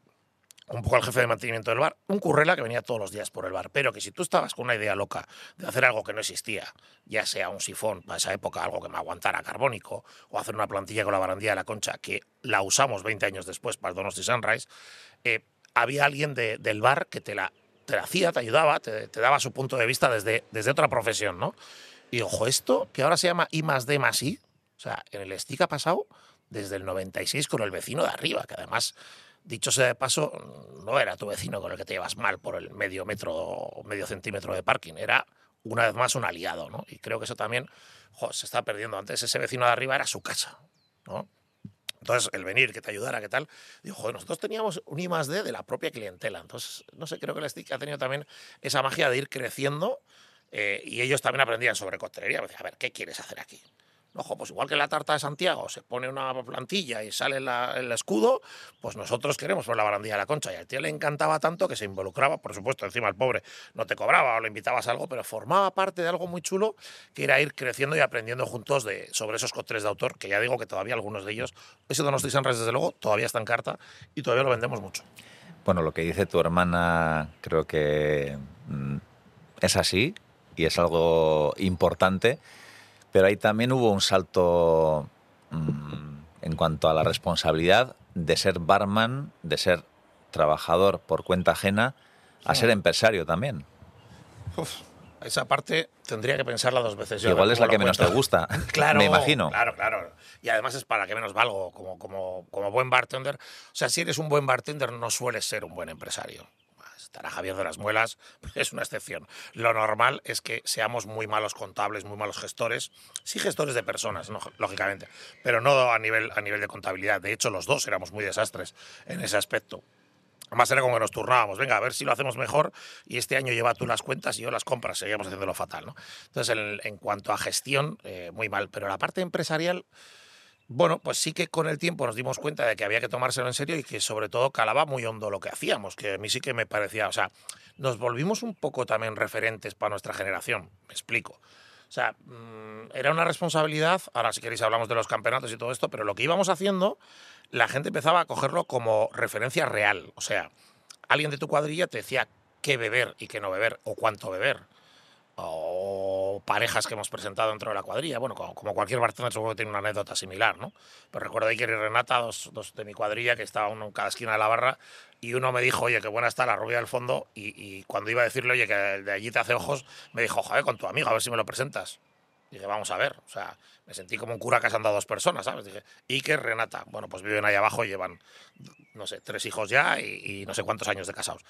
un poco al jefe de mantenimiento del bar, un currela que venía todos los días por el bar, pero que si tú estabas con una idea loca de hacer algo que no existía, ya sea un sifón para esa época, algo que me aguantara carbónico, o hacer una plantilla con la barandilla de la concha, que la usamos 20 años después para el Donosti Sunrise, eh, había alguien del bar que te la, te hacía, te ayudaba, te, daba su punto de vista desde, desde otra profesión, ¿no? Y ojo, esto que ahora se llama I más D más I, o sea, en el STIC ha pasado desde el 96 con el vecino de arriba, que además Dicho sea de paso, no era tu vecino con el que te llevas mal por el medio metro o medio centímetro de parking, era una vez más un aliado, ¿no? Y creo que eso también se está perdiendo. Antes ese vecino de arriba era su casa, ¿no? Entonces, el venir, que te ayudara, ¿qué tal? Digo, joder, nosotros teníamos un I más D de la propia clientela. Entonces, no sé, creo que el Stick ha tenido también esa magia de ir creciendo Eh, y ellos también aprendían sobre coctelería. Me decían, a ver, ¿qué quieres hacer aquí? Ojo, pues igual que la tarta de Santiago se pone una plantilla y sale el escudo, pues nosotros queremos poner la barandilla de la concha. Y al tío le encantaba tanto que se involucraba, por supuesto, encima el pobre no te cobraba o le invitabas a algo, pero formaba parte de algo muy chulo que era ir creciendo y aprendiendo juntos de, sobre esos cócteles de autor, que ya digo que todavía algunos de ellos, ese Donosti Sunrise desde luego, todavía está en carta y todavía lo vendemos mucho. Bueno, lo que dice tu hermana creo que mm, es así y es algo importante, pero ahí también hubo un salto mm, en cuanto a la responsabilidad de ser barman, de ser trabajador por cuenta ajena, a ser empresario también. Uf, esa parte tendría que pensarla dos veces. yo, Igual ver es la que menos te gusta, Claro, me imagino. Claro, claro. Y además es para que menos valgo como, como, como buen bartender. O sea, si eres un buen bartender, no sueles ser un buen empresario. Estará Javier de las Muelas, es una excepción. Lo normal es que seamos muy malos contables, muy malos gestores. Sí, gestores de personas, lógicamente, pero no a nivel, a nivel de contabilidad. De hecho, los dos éramos muy desastres en ese aspecto. Además era como que nos turnábamos, venga, a ver si lo hacemos mejor y este año lleva tú las cuentas y yo las compras, seguíamos haciéndolo fatal. ¿no? Entonces, en, en cuanto a gestión, eh, muy mal, pero la parte empresarial, bueno, pues sí que con el tiempo nos dimos cuenta de que había que tomárselo en serio y que sobre todo calaba muy hondo lo que hacíamos, que a mí sí que me parecía, o sea, nos volvimos un poco también referentes para nuestra generación, me explico. O sea, mm, era una responsabilidad, ahora si queréis hablamos de los campeonatos y todo esto, pero lo que íbamos haciendo, la gente empezaba a cogerlo como referencia real. O sea, alguien de tu cuadrilla te decía qué beber y qué no beber, o cuánto beber. O parejas que hemos presentado dentro de la cuadrilla. Bueno, como, cualquier bartender seguro que tiene una anécdota similar, ¿no? Pero recuerdo a Iker y Renata, dos, dos de mi cuadrilla, que estaba uno en cada esquina de la barra, y uno me dijo, oye, qué buena está la rubia del fondo, y, y cuando iba a decirle, oye, que el de allí te hace ojos, me dijo, joder, con tu amigo, a ver si me lo presentas. Dije, vamos a ver, o sea, me sentí como un cura han dado dos personas, ¿sabes? Dije, Iker, Renata, bueno, pues viven ahí abajo, llevan, no sé, tres hijos ya y, no sé cuántos años de casados.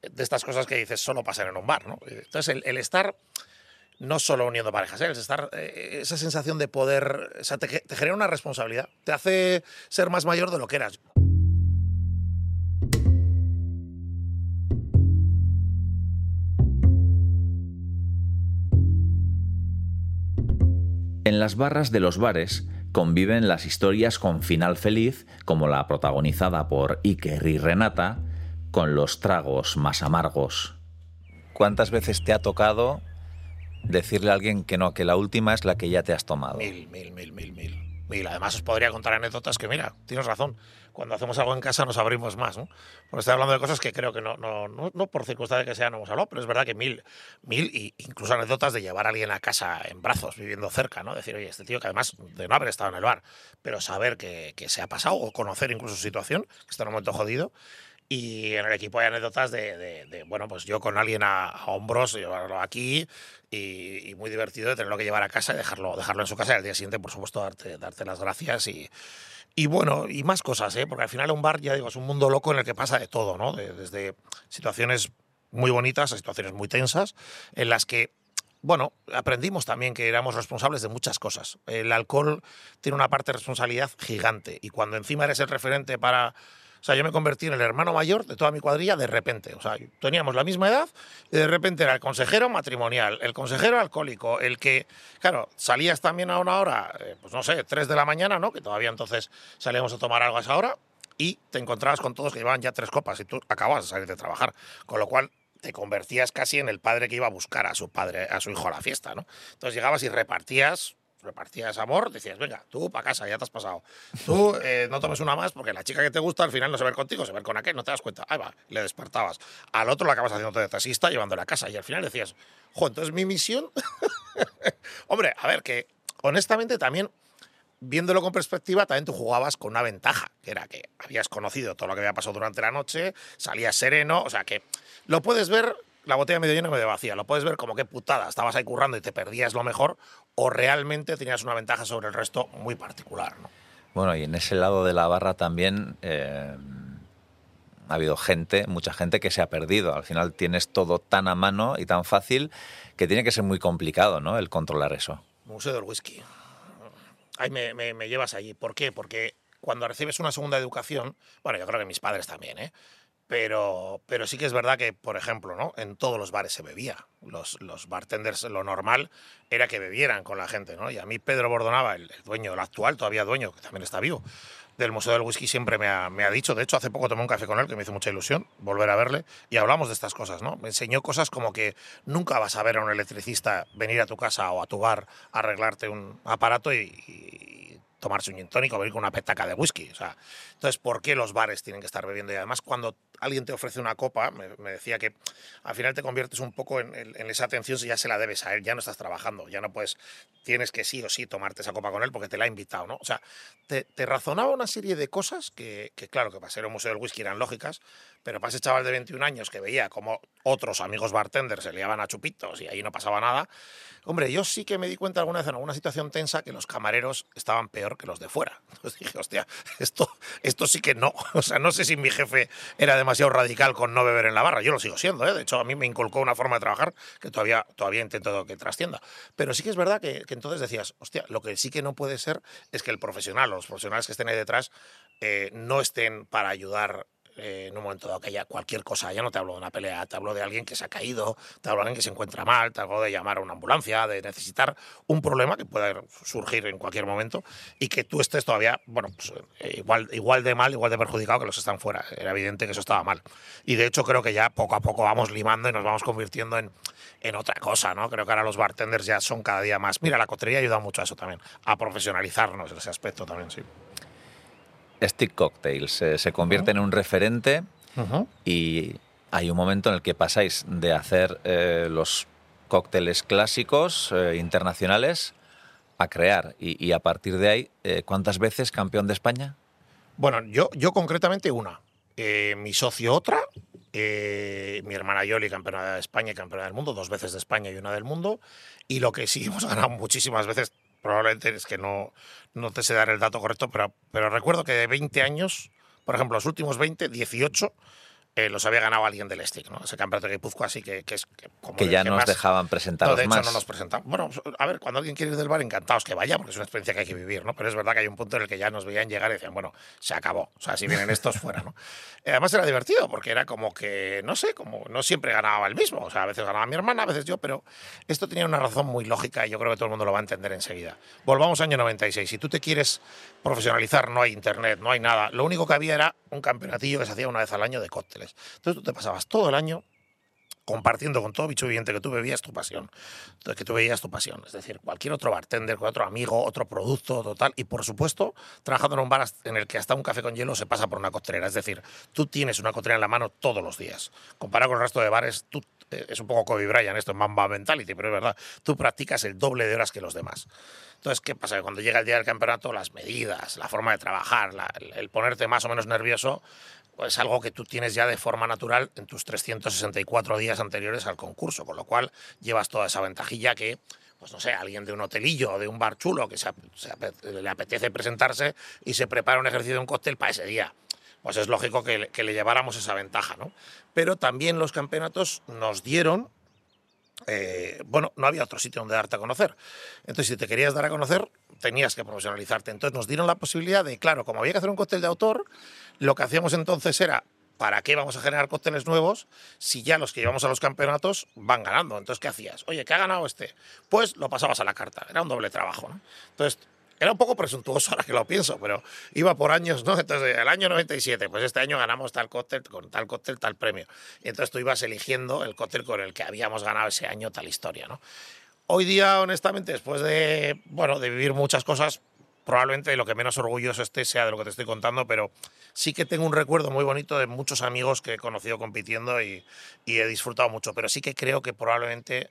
De estas cosas que dices, solo pasan en un bar, ¿no? Entonces, el, estar no solo uniendo parejas, ¿eh? el estar, eh, esa sensación de poder, o sea, te, te genera una responsabilidad, te hace ser más mayor de lo que eras. En las barras de los bares conviven las historias con final feliz, como la protagonizada por Iker y Renata, con los tragos más amargos. ¿Cuántas veces te ha tocado decirle a alguien que no, que la última es la que ya te has tomado? Mil, mil, mil, mil, mil. Mil. Además, os podría contar anécdotas que, mira, tienes razón. Cuando hacemos algo en casa nos abrimos más, ¿no? Porque estoy hablando de cosas que creo que no, no, no, no por circunstancia que sea no hemos hablado, pero es verdad que mil, mil, y incluso anécdotas de llevar a alguien a casa en brazos, viviendo cerca, ¿no? Decir, oye, este tío que además de no haber estado en el bar, pero saber que, que se ha pasado o conocer incluso su situación, que está en un momento jodido. Y en el equipo hay anécdotas de, de, de, bueno, pues yo con alguien a, a hombros, llevarlo aquí y, y, muy divertido de tenerlo que llevar a casa y dejarlo, dejarlo en su casa y al día siguiente, por supuesto, darte, darte las gracias y, y bueno, y más cosas, ¿eh? porque al final un bar, ya digo, es un mundo loco en el que pasa de todo, ¿no? De, desde situaciones muy bonitas a situaciones muy tensas, en las que bueno, aprendimos también que éramos responsables de muchas cosas. El alcohol tiene una parte de responsabilidad gigante y cuando encima eres el referente para... Sea, yo me convertí en el hermano mayor de toda mi cuadrilla de repente. O sea, teníamos la misma edad y de repente era el consejero matrimonial, el consejero alcohólico, el que, claro, salías también a una hora, eh, pues no sé, 3 de la mañana, ¿no? Que todavía entonces salíamos a tomar algo a esa hora y te encontrabas con todos que llevaban ya tres copas y tú acabas de salir de trabajar. Con lo cual te convertías casi en el padre que iba a buscar a su padre, a su hijo a la fiesta, ¿no? Entonces llegabas y repartías, repartías amor, decías, venga, tú para casa, ya te has pasado. Tú eh, no tomes una más porque la chica que te gusta al final no se ve contigo, se ve con aquel, no te das cuenta. Ahí va, le despertabas. Al otro lo acabas haciendo de taxista llevándole a casa y al final decías, jo, entonces mi misión... Hombre, a ver, que honestamente también viéndolo con perspectiva, también tú jugabas con una ventaja, que era que habías conocido todo lo que había pasado durante la noche, salías sereno, o sea que lo puedes ver la botella medio llena o medio vacía, lo puedes ver como qué putada, estabas ahí currando y te perdías lo mejor, o realmente tenías una ventaja sobre el resto muy particular. ¿no? Bueno, y en ese lado de la barra también eh, ha habido gente, mucha gente que se ha perdido. Al final tienes todo tan a mano y tan fácil que tiene que ser muy complicado, ¿no? El controlar eso. Museo del whisky. Ahí me, me, me, llevas allí. ¿Por qué? Porque cuando recibes una segunda educación, bueno, yo creo que mis padres también, ¿eh? Pero, pero sí que es verdad que, por ejemplo, ¿no? en todos los bares se bebía. Los, los bartenders, lo normal era que bebieran con la gente. ¿no? Y a mí Pedro Bordonaba, el, dueño, el actual todavía dueño, que también está vivo, del Museo del Whisky siempre me ha, me ha, dicho, de hecho hace poco tomé un café con él que me hizo mucha ilusión volver a verle y hablamos de estas cosas, ¿no? Me enseñó cosas como que nunca vas a ver a un electricista venir a tu casa o a tu bar a arreglarte un aparato y, y tomarse un gin tónico con una petaca de whisky. O sea, entonces, ¿por qué los bares tienen que estar bebiendo? Y además, cuando alguien te ofrece una copa, me, me decía que al final te conviertes un poco en, en, en, esa atención si ya se la debes a él, ya no estás trabajando, ya no puedes, tienes que sí o sí tomarte esa copa con él porque te la ha invitado, ¿no? O sea, te, te razonaba una serie de cosas que, que, claro, que para ser un museo del whisky eran lógicas, pero para ese chaval de 21 años que veía como otros amigos bartenders se liaban a chupitos y ahí no pasaba nada, hombre, yo sí que me di cuenta alguna vez en alguna situación tensa que los camareros estaban peor que los de fuera. Entonces dije, hostia, esto, esto sí que no. O sea, no sé si mi jefe era demasiado radical con no beber en la barra. Yo lo sigo siendo, ¿eh? De hecho, a mí me inculcó una forma de trabajar que todavía, todavía intento que trascienda. Pero sí que es verdad que, entonces decías, hostia, lo que sí que no puede ser es que el profesional, los profesionales que estén ahí detrás, eh, no estén para ayudar eh, en un momento dado que haya cualquier cosa, ya no te hablo de una pelea, te hablo de alguien que se ha caído, te hablo de alguien que se encuentra mal, te hablo de llamar a una ambulancia, de necesitar un problema que pueda surgir en cualquier momento y que tú estés todavía, bueno, pues, eh, igual, igual de mal, igual de perjudicado que los que están fuera. Era evidente que eso estaba mal. Y de hecho creo que ya poco a poco vamos limando y nos vamos convirtiendo en, en otra cosa, ¿no? Creo que ahora los bartenders ya son cada día más. Mira, la cotrería ha ayudado mucho a eso también, a profesionalizarnos en ese aspecto también, sí. Stick Cocktails eh, se convierte uh -huh. en un referente uh -huh. y hay un momento en el que pasáis de hacer eh, los cócteles clásicos eh, internacionales a crear y, y, a partir de ahí, ¿cuántas veces campeón de España? Bueno, yo, yo concretamente una. Mi socio otra, mi hermana Yoli, campeona de España y campeona del mundo, dos veces de España y una del mundo. Y lo que sí hemos ganado muchísimas veces, probablemente es que no, no te sé dar el dato correcto, pero, pero recuerdo que de 20 años, por ejemplo, los últimos 20, 18 eh, los había ganado alguien del Stick, ¿no? Ese campeonato de Guipúzcoa, así que, que es que, como que ya nos más, dejaban presentar no, de hecho, más. no nos presentamos. Bueno, a ver, cuando alguien quiere ir del bar, encantados que vaya, porque es una experiencia que hay que vivir, ¿no? Pero es verdad que hay un punto en el que ya nos veían llegar y decían, bueno, se acabó. O sea, si vienen estos fuera, ¿no? Y además era divertido, porque era como que, no sé, como no siempre ganaba el mismo. O sea, a veces ganaba mi hermana, a veces yo, pero esto tenía una razón muy lógica y yo creo que todo el mundo lo va a entender enseguida. Volvamos año 96. Si tú te quieres profesionalizar, no hay internet, no hay nada. Lo único que había era un campeonatillo que se hacía una vez al año de cócteles. Entonces tú te pasabas todo el año compartiendo con todo bicho viviente que tú bebías tu pasión, que tú veías tu pasión, es decir, cualquier otro bartender, otro amigo, otro producto, total, y por supuesto, trabajando en un bar en el que hasta un café con hielo se pasa por una costelera, es decir, tú tienes una costelera en la mano todos los días. Comparado con el resto de bares, tú, eh, es un poco Kobe Bryant esto, en Mamba Mentality, pero es verdad, tú practicas el doble de horas que los demás. Entonces, ¿qué pasa? Cuando llega el día del campeonato, las medidas, la forma de trabajar, el ponerte más o menos nervioso, pues algo que tú tienes ya de forma natural en tus 364 días anteriores al concurso, con lo cual llevas toda esa ventajilla que, pues no sé, alguien de un hotelillo o de un bar chulo que se, se, le apetece presentarse y se prepara un ejercicio de un cóctel para ese día. Pues es lógico que, que le lleváramos esa ventaja, ¿no? Pero también los campeonatos nos dieron eh, bueno, no había otro sitio donde darte a conocer. Entonces, si te querías dar a conocer, tenías que profesionalizarte. Entonces, nos dieron la posibilidad de, claro, como había que hacer un cóctel de autor, lo que hacíamos entonces era, ¿para qué vamos a generar cócteles nuevos si ya los que llevamos a los campeonatos van ganando? Entonces, ¿qué hacías? Oye, ¿qué ha ganado este? Pues lo pasabas a la carta. Era un doble trabajo. Entonces, era un poco presuntuoso ahora que lo pienso, pero iba por años, ¿no? Entonces, el año 97, pues este año ganamos tal cóctel, con tal cóctel, tal premio. Y entonces tú ibas eligiendo el cóctel con el que habíamos ganado ese año tal historia, ¿no? Hoy día, honestamente, después de, bueno, de vivir muchas cosas, probablemente lo que menos orgulloso esté sea de lo que te estoy contando, pero sí que tengo un recuerdo muy bonito de muchos amigos que he conocido compitiendo y, y he disfrutado mucho, pero sí que creo que probablemente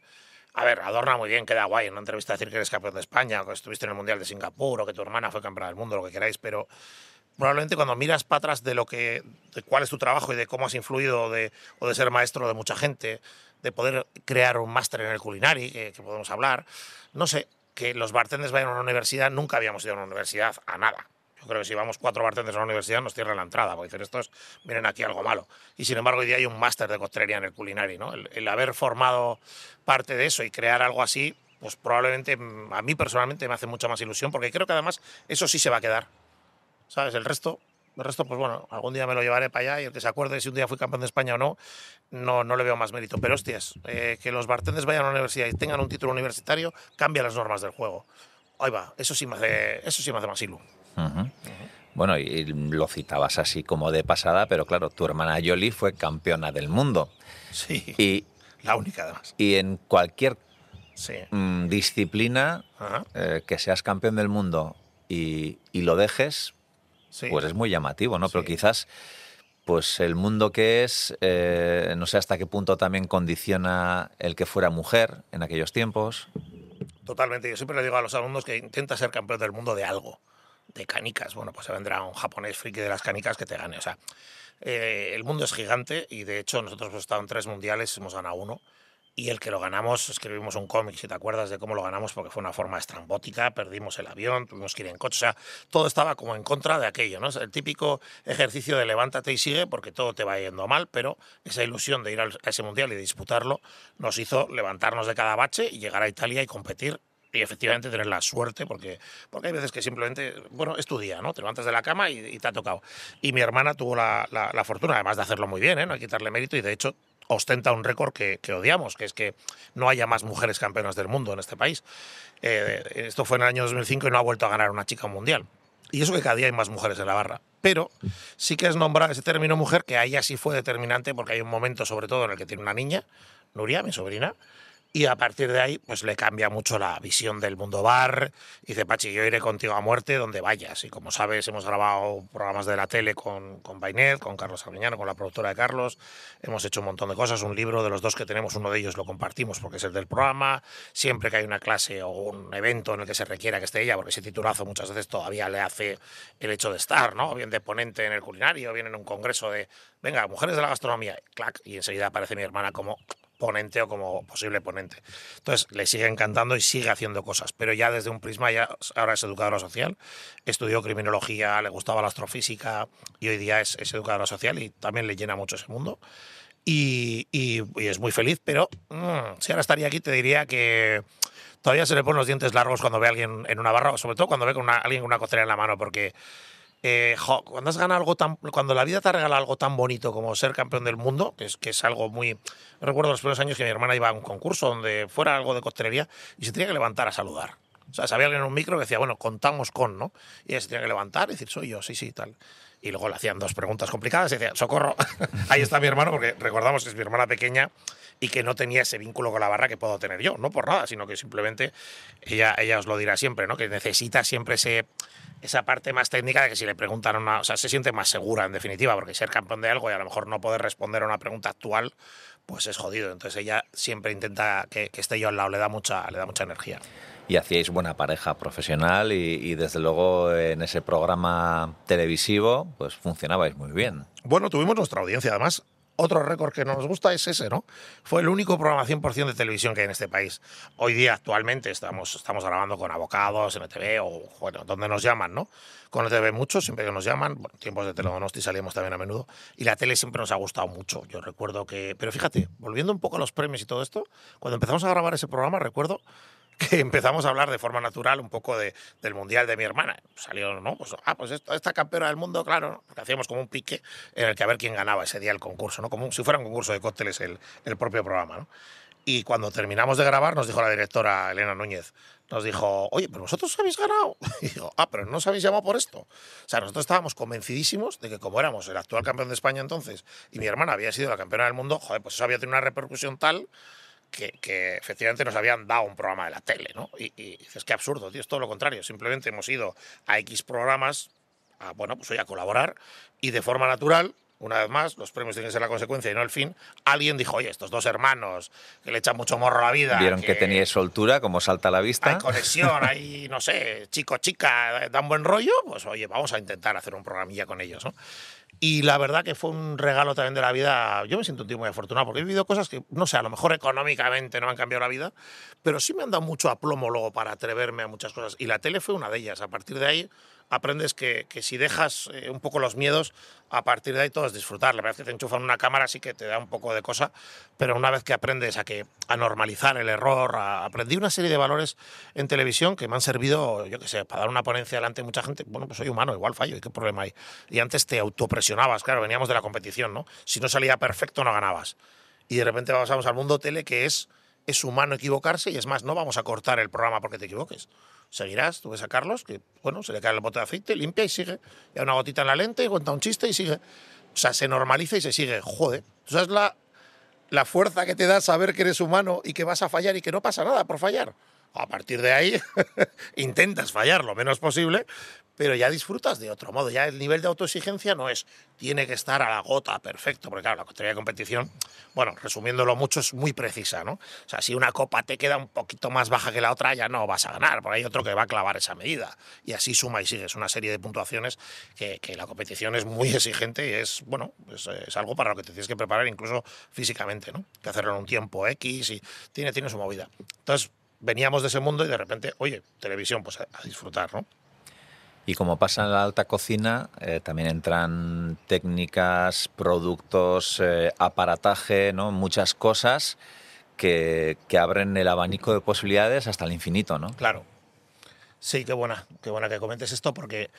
a ver, adorna muy bien, queda guay en una entrevista decir que eres campeón de España, que estuviste en el Mundial de Singapur, o que tu hermana fue campeona del mundo, lo que queráis, pero probablemente cuando miras para atrás de lo que, de cuál es tu trabajo y de cómo has influido de, o de ser maestro de mucha gente, de poder crear un máster en el culinari, que, que podemos hablar, no sé, que los bartenders vayan a una universidad, nunca habíamos ido a una universidad a nada. Yo creo que si vamos cuatro bartenders a la universidad nos cierran la entrada, porque dicen estos vienen aquí algo malo. Y sin embargo hoy día hay un máster de costelería en el culinari, ¿no? El, el, haber formado parte de eso y crear algo así, pues probablemente a mí personalmente me hace mucha más ilusión, porque creo que además eso sí se va a quedar. ¿Sabes? El resto El resto, pues bueno, algún día me lo llevaré para allá y el que se acuerde si un día fui campeón de España o no, no, no le veo más mérito. Pero hostias, eh, que los bartenders vayan a la universidad y tengan un título universitario cambia las normas del juego. Ahí va, eso sí me hace, eso sí me hace más ilu. Bueno, y lo citabas así como de pasada, pero claro, tu hermana Yoli fue campeona del mundo. Sí, Y, la única además. y en cualquier Sí. mm, disciplina eh, que seas campeón del mundo y, y lo dejes, sí. pues es muy llamativo, ¿no? Pero quizás, pues el mundo que es, eh, no sé hasta qué punto también condiciona el que fuera mujer en aquellos tiempos. Totalmente. Yo siempre le digo a los alumnos que intenta ser campeón del mundo de algo. De canicas. Bueno, pues se vendrá un japonés friki de las canicas que te gane. O sea, eh, el mundo es gigante y de hecho nosotros hemos estado en tres mundiales, hemos ganado uno. Y el que lo ganamos, escribimos un cómic, si te acuerdas de cómo lo ganamos, porque fue una forma estrambótica, perdimos el avión, tuvimos que ir en coche, o sea, todo estaba como en contra de aquello, ¿no? El típico ejercicio de levántate y sigue, porque todo te va yendo mal, pero esa ilusión de ir a ese mundial y disputarlo nos hizo levantarnos de cada bache y llegar a Italia y competir y efectivamente tener la suerte, porque, porque hay veces que simplemente, bueno, es tu día, ¿no? Te levantas de la cama y, y te ha tocado. Y mi hermana tuvo la, la- fortuna, además de hacerlo muy bien, ¿eh? No hay quitarle mérito, y de hecho ostenta un récord que, que odiamos, que es que no haya más mujeres campeonas del mundo en este país. Eh, esto fue en el año 2005 y no ha vuelto a ganar una chica mundial. Y eso que cada día hay más mujeres en la barra. Pero sí que es nombrar ese término mujer, que a ella sí fue determinante, porque hay un momento, sobre todo, en el que tiene una niña, Nuria, mi sobrina, y a partir de ahí, pues le cambia mucho la visión del mundo bar. Y dice, Pachi, yo iré contigo a muerte donde vayas. Y como sabes, hemos grabado programas de la tele con, con Bainet, con Carlos Arguiñano, con la productora de Carlos. Hemos hecho un montón de cosas. Un libro de los dos que tenemos, uno de ellos lo compartimos porque es el del programa. Siempre que hay una clase o un evento en el que se requiera que esté ella, porque ese titulazo muchas veces todavía le hace el hecho de estar, ¿no? Bien de ponente en el culinario, bien en un congreso de, venga, mujeres de la gastronomía, clac, y enseguida aparece mi hermana como ponente o como posible ponente. Entonces, le sigue encantando y sigue haciendo cosas, pero ya desde un prisma, ya ahora es educadora social, estudió criminología, le gustaba la astrofísica y hoy día es, es educadora social y también le llena mucho ese mundo. Y, es muy feliz, pero mm, si ahora estaría aquí te diría que todavía se le ponen los dientes largos cuando ve a alguien en una barra, sobre todo cuando ve con alguien con una coctelera en la mano, porque eh, jo, cuando has ganado algo tan, cuando la vida te regala algo tan bonito como ser campeón del mundo, que es, que es algo muy, recuerdo los primeros años que mi hermana iba a un concurso donde fuera algo de coctelería y se tenía que levantar a saludar. O sea, sabía alguien en un micro que decía, bueno, contamos con, ¿no? Y ella se tenía que levantar y decir, soy yo, sí, sí, tal. Y luego le hacían dos preguntas complicadas y decía, socorro, ahí está mi hermano, porque recordamos que es mi hermana pequeña y que no tenía ese vínculo con la barra que puedo tener yo, no por nada, sino que simplemente ella, ella os lo dirá siempre, ¿no? Que necesita siempre ese, esa parte más técnica de que si le preguntan una, o sea, se siente más segura en definitiva, porque ser campeón de algo y a lo mejor no poder responder a una pregunta actual, pues es jodido. Entonces ella siempre intenta que, que esté yo al lado, le da mucha, le da mucha energía. Y hacíais buena pareja profesional y, y desde luego en ese programa televisivo pues funcionabais muy bien. Bueno, tuvimos nuestra audiencia, además. Otro récord que nos gusta es ese, ¿no? Fue el único programa 100% de televisión que hay en este país. Hoy día, actualmente, estamos, estamos grabando con abogados, MTV o, bueno, donde nos llaman, ¿no? Con TV mucho, siempre que nos llaman. Bueno, tiempos de Teledonosti salíamos también a menudo. Y la tele siempre nos ha gustado mucho. Yo recuerdo que... Pero fíjate, volviendo un poco a los premios y todo esto, cuando empezamos a grabar ese programa, recuerdo que empezamos a hablar de forma natural un poco de, del mundial de mi hermana. Salió, ¿no? Pues, ah, pues esto- esta campeona del mundo, claro, ¿no? hacíamos como un pique en el que a ver quién ganaba ese día el concurso, ¿no? Como si fuera un concurso de cócteles el, el propio programa, ¿no? Y cuando terminamos de grabar, nos dijo la directora Elena Núñez, nos dijo, oye, pero vosotros habéis ganado. Y digo, ah, pero no os habéis llamado por esto. O sea, nosotros estábamos convencidísimos de que como éramos el actual campeón de España entonces y mi hermana había sido la campeona del mundo, joder, pues eso había tenido una repercusión tal que, que efectivamente nos habían dado un programa de la tele, ¿no? Y, y dices, qué absurdo, tío, es todo lo contrario. Simplemente hemos ido a X programas, a, bueno, pues hoy a colaborar, y de forma natural, una vez más, los premios tienen que ser la consecuencia y no el fin, alguien dijo, oye, estos dos hermanos que le echan mucho morro a la vida. Vieron que, teníais soltura, como salta a la vista. Hay conexión, hay, no sé, chico, chica, dan buen rollo, pues oye, vamos a intentar hacer un programilla con ellos, ¿no? Y la verdad que fue un regalo también de la vida. Yo me siento un tío muy afortunado porque he vivido cosas que, no sé, a lo mejor económicamente no me han cambiado la vida, pero sí me han dado mucho aplomo luego para atreverme a muchas cosas. Y la tele fue una de ellas. A partir de ahí aprendes que, que si dejas eh, un poco los miedos, a partir de ahí todo es disfrutar. La verdad es que te enchufan una cámara, sí que te da un poco de cosa, pero una vez que aprendes a, que, a normalizar el error, aprendí una serie de valores en televisión que me han servido, yo qué sé, para dar una ponencia delante de mucha gente. Bueno, pues soy humano, igual fallo, ¿y qué problema hay? Y antes te autopresionabas, claro, veníamos de la competición, ¿no? Si no salía perfecto, no ganabas. Y de repente pasamos al mundo tele que es, es humano equivocarse y es más, no vamos a cortar el programa porque te equivoques seguirás, tú ves a Carlos, que bueno, se le cae el bote de aceite, limpia y sigue. Y una gotita en la lente, y cuenta un chiste y sigue. O sea, se normaliza y se sigue. Joder, ¿tú sabes la, la fuerza que te da saber que eres humano y que vas a fallar y que no pasa nada por fallar? A partir de ahí intentas fallar lo menos posible, pero ya disfrutas de otro modo. Ya el nivel de autoexigencia no es, tiene que estar a la gota, perfecto, porque claro, la costelería de competición, bueno, resumiéndolo mucho, es muy precisa, ¿no? O sea, si una copa te queda un poquito más baja que la otra, ya no vas a ganar, porque hay otro que va a clavar esa medida. Y así suma y sigue. Es una serie de puntuaciones que, la competición es muy exigente y es, bueno, es, algo para lo que te tienes que preparar incluso físicamente, ¿no? Que hacerlo en un tiempo X y tiene, tiene su movida. Entonces, veníamos de ese mundo y de repente, oye, televisión, pues a disfrutar, ¿no? Y como pasa en la alta cocina, eh, también entran técnicas, productos, eh, aparataje, ¿no? muchas cosas que, que, abren el abanico de posibilidades hasta el infinito, ¿no? Claro. Sí, qué buena, qué buena que comentes esto porque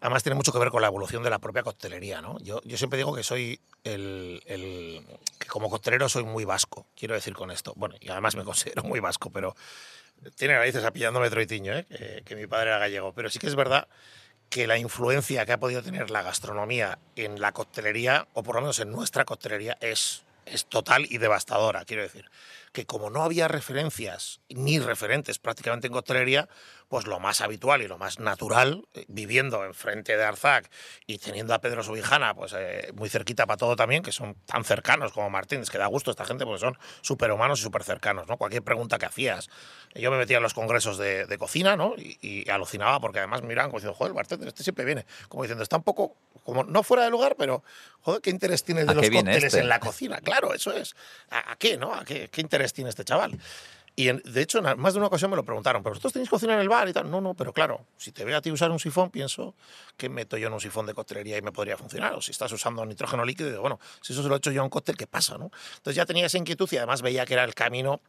además tiene mucho que ver con la evolución de la propia coctelería, ¿no? Yo, yo siempre digo que soy el, el, que como costelero soy muy vasco, quiero decir con esto. Bueno, y además me considero muy vasco, pero tiene raíces apillándome troitiño, ¿eh? que, que mi padre era gallego, pero sí que es verdad que la influencia que ha podido tener la gastronomía en la coctelería, o por lo menos en nuestra coctelería, es, es total y devastadora, quiero decir. Que como no había referencias ni referentes prácticamente en coctelería, pues lo más habitual y lo más natural, eh, viviendo enfrente de Arzac y teniendo a Pedro Subijana pues, eh, muy cerquita para todo también, que son tan cercanos como Martínez, que da gusto esta gente porque son superhumanos y súper cercanos. ¿no? Cualquier pregunta que hacías. Yo me metía en los congresos de, cocina ¿no? Y, alucinaba porque además miraban como diciendo, joder, Martínez, este siempre viene. Como diciendo, está un poco, como no fuera de lugar, pero, joder, ¿qué interés tiene de los cócteles este? en la cocina? Claro, eso es. ¿A, qué, no? ¿A qué, qué interés tiene este chaval? Y de hecho, en más de una ocasión me lo preguntaron, ¿pero vosotros tenéis cocina en el bar y tal? No, no, pero claro, si te veo a ti usar un sifón, pienso que meto yo en un sifón de coctelería y me podría funcionar. O si estás usando nitrógeno líquido, digo, bueno, si eso se lo he hecho yo a un cóctel, ¿qué pasa? ¿no? Entonces ya tenía esa inquietud y además veía que era el camino,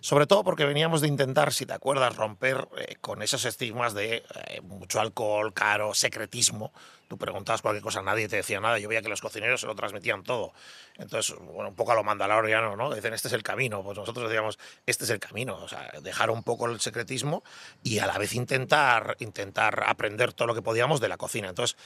sobre todo porque veníamos de intentar, si te acuerdas, romper eh, con esos estigmas de eh, mucho alcohol, caro, secretismo Tú preguntabas cualquier cosa, nadie te decía nada. Yo veía que los cocineros se lo transmitían todo. Entonces, bueno, un poco a lo mandaloriano, ¿no? Dicen, este es el camino. Pues nosotros decíamos, este es el camino. O sea, dejar un poco el secretismo y a la vez intentar, intentar aprender todo lo que podíamos de la cocina. Entonces,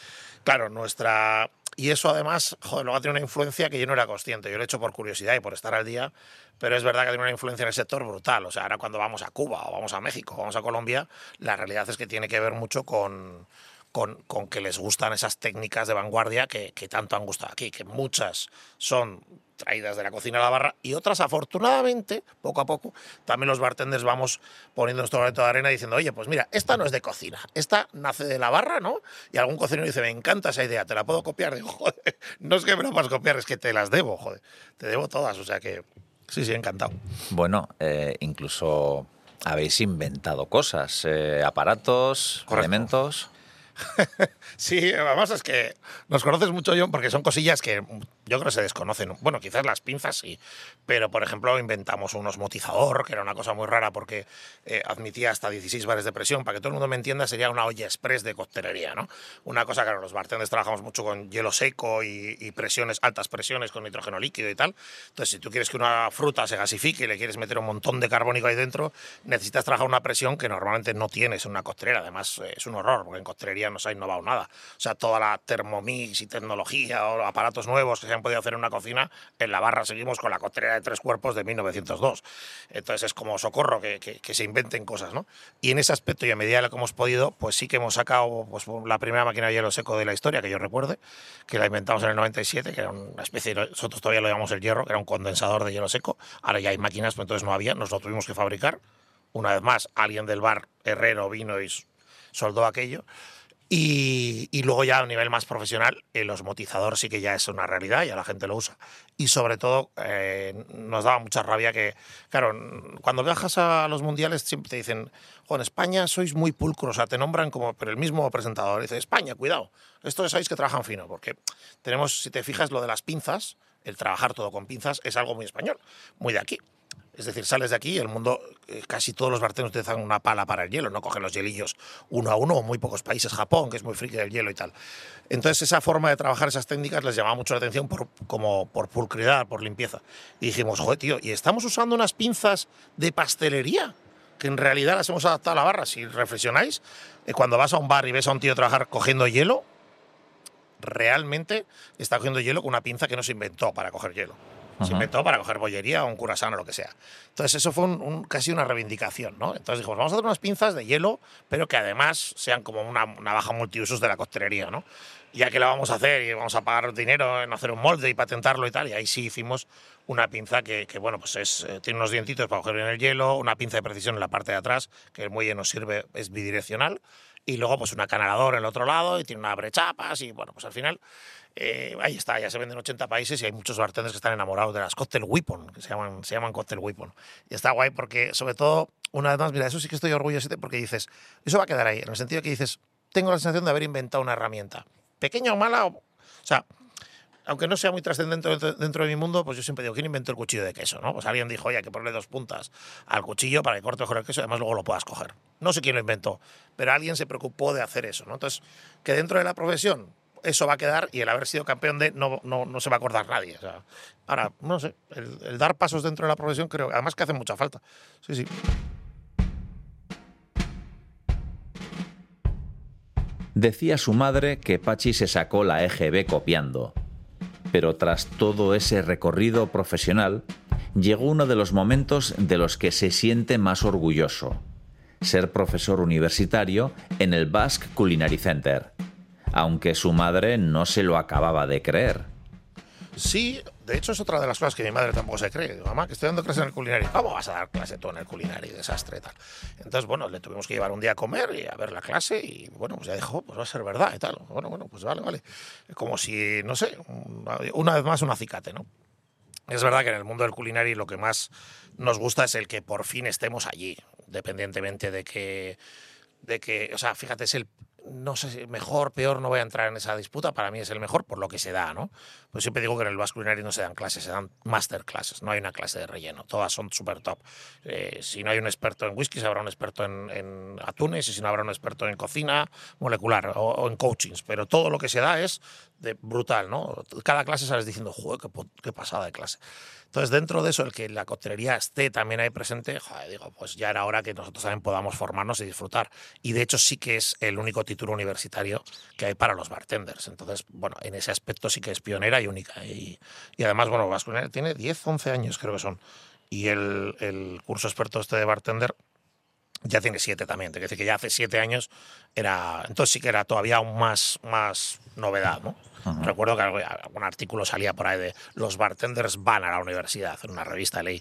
claro, nuestra... Y eso además, joder, luego tenido una influencia que yo no era consciente. Yo lo he hecho por curiosidad y por estar al día, pero es verdad que tiene una influencia en el sector brutal. O sea, ahora cuando vamos a Cuba o vamos a México o vamos a Colombia, la realidad es que tiene que ver mucho con con, que les gustan esas técnicas de vanguardia que, tanto han gustado aquí, que muchas son traídas de la cocina a la barra y otras, afortunadamente, poco a poco, también los bartenders vamos poniendo nuestro granito de arena diciendo, oye, pues mira, esta no es de cocina, esta nace de la barra, ¿no? Y algún cocinero dice, me encanta esa idea, ¿te la puedo copiar? Digo, joder, no es que me la puedas copiar, es que te las debo, joder, te debo todas, o sea que sí, sí, encantado. Bueno, eh, incluso habéis inventado cosas, eh, aparatos, elementos. sí, además es que nos conoces mucho, John, porque son cosillas que yo creo que se desconocen. Bueno, quizás las pinzas sí, pero por ejemplo inventamos un osmotizador, que era una cosa muy rara porque eh, admitía hasta 16 bares de presión. Para que todo el mundo me entienda, sería una olla express de coctelería, ¿no? Una cosa que los bartenders trabajamos mucho con hielo seco y, presiones, altas presiones con nitrógeno líquido y tal. Entonces, si tú quieres que una fruta se gasifique y le quieres meter un montón de carbónico ahí dentro, necesitas trabajar una presión que normalmente no tienes en una costelera. Además, eh, es un horror, porque en coctelería no se ha innovado nada. O sea, toda la Thermomix y tecnología o aparatos nuevos que se han podido hacer en una cocina, en la barra seguimos con la costelera de tres cuerpos de 1902. Entonces es como socorro que, que, se inventen cosas, ¿no? Y en ese aspecto y a medida de lo que hemos podido, pues sí que hemos sacado pues, la primera máquina de hielo seco de la historia, que yo recuerde, que la inventamos en el 97, que era una especie, de, nosotros todavía lo llamamos el hierro, que era un condensador de hielo seco. Ahora ya hay máquinas, pero entonces no había, nos lo tuvimos que fabricar. Una vez más, alguien del bar herrero vino y soldó aquello Y, luego ya a nivel más profesional, el osmotizador sí que ya es una realidad, ya la gente lo usa. Y sobre todo eh, nos daba mucha rabia que, claro, cuando viajas a los mundiales siempre te dicen, en España sois muy pulcros, o sea, te nombran como, pero el mismo presentador dice, España, cuidado, esto sabéis que trabajan fino, porque tenemos, si te fijas, lo de las pinzas, el trabajar todo con pinzas es algo muy español, muy de aquí. Es decir, sales de aquí y el mundo, eh, casi todos los bartenders utilizan una pala para el hielo, no cogen los hielillos uno a uno, o muy pocos países, Japón, que es muy friki del hielo y tal. Entonces, esa forma de trabajar esas técnicas les llamaba mucho la atención por, como por pulcridad, por limpieza. Y dijimos, joder, tío, ¿y estamos usando unas pinzas de pastelería? que en realidad las hemos adaptado a la barra. Si reflexionáis, eh, cuando vas a un bar y ves a un tío trabajar cogiendo hielo, realmente está cogiendo hielo con una pinza que no se inventó para coger hielo. Se inventó para coger bollería o un curasán o lo que sea. Entonces, eso fue un, casi una reivindicación, ¿no? Entonces dijimos, vamos a hacer unas pinzas de hielo, pero que además sean como una navaja multiusos de la costelería, ¿no? Ya que la vamos a hacer y vamos a pagar dinero en hacer un molde y patentarlo y tal, y ahí sí hicimos una pinza que, bueno, pues es, eh, tiene unos dientitos para coger en el hielo, una pinza de precisión en la parte de atrás, que el muelle nos sirve, es bidireccional, y luego pues una canalador en el otro lado y tiene una brechapas y bueno, pues al final eh, ahí está, ya se venden en 80 países y hay muchos bartenders que están enamorados de las Cocktail Weapon, que se llaman, se llaman Weapon. Y está guay porque, sobre todo, una vez más, mira, eso sí que estoy orgulloso porque dices, eso va a quedar ahí, en el sentido que dices, tengo la sensación de haber inventado una herramienta. Pequeña o mala, o, sea, aunque no sea muy trascendente dentro de mi mundo, pues yo siempre digo, ¿quién inventó el cuchillo de queso? ¿no? Pues alguien dijo, oye, hay que ponerle dos puntas al cuchillo para que corte mejor el queso y además luego lo puedas coger. No sé quién lo inventó, pero alguien se preocupó de hacer eso. ¿no? Entonces, que dentro de la profesión eso va a quedar y el haber sido campeón de no, no, no se va a acordar nadie. Ahora, no sé, el, dar pasos dentro de la profesión creo, además que hace mucha falta. Sí, sí. Decía su madre que Pachi se sacó la EGB copiando. Pero tras todo ese recorrido profesional, llegó uno de los momentos de los que se siente más orgulloso. Ser profesor universitario en el Basque Culinary Center aunque su madre no se lo acababa de creer. Sí, de hecho es otra de las cosas que mi madre tampoco se cree. Mamá, que estoy dando clase en el culinario. ¿Cómo vas a dar clase tú en el culinario? Desastre tal. Entonces, bueno, le tuvimos que llevar un día a comer y a ver la clase y, bueno, pues ya dijo, pues va a ser verdad y tal. Bueno, bueno, pues vale, vale. Como si, no sé, una vez más un acicate, ¿no? Es verdad que en el mundo del culinario lo que más nos gusta es el que por fin estemos allí, dependientemente de que de que, o sea, fíjate, es el, no sé, mejor, peor, no voy a entrar en esa disputa, para mí es el mejor por lo que se da, ¿no? Pues siempre digo que en el Basque no se dan clases, se dan masterclasses, no hay una clase de relleno, todas son súper top. Eh, si no hay un experto en whisky, habrá un experto en, atunes, y si no habrá un experto en cocina molecular o, en coachings, pero todo lo que se da es de brutal, ¿no? Cada clase sales diciendo, joder, qué, qué pasada de clase. Entonces, dentro de eso, el que la coctelería esté también ahí presente, joder, digo, pues ya era hora que nosotros también podamos formarnos y disfrutar. Y de hecho sí que es el único título universitario que hay para los bartenders. Entonces, bueno, en ese aspecto sí que es pionera y única. Y, además, bueno, Vascuñana tiene 10, 11 años creo que son. Y el, el curso experto este de bartender ya tiene siete también. Te decir que ya hace siete años era. Entonces sí que era todavía aún más, más novedad, ¿no? Recuerdo que algún artículo salía por ahí de los bartenders van a la universidad, en una revista ley,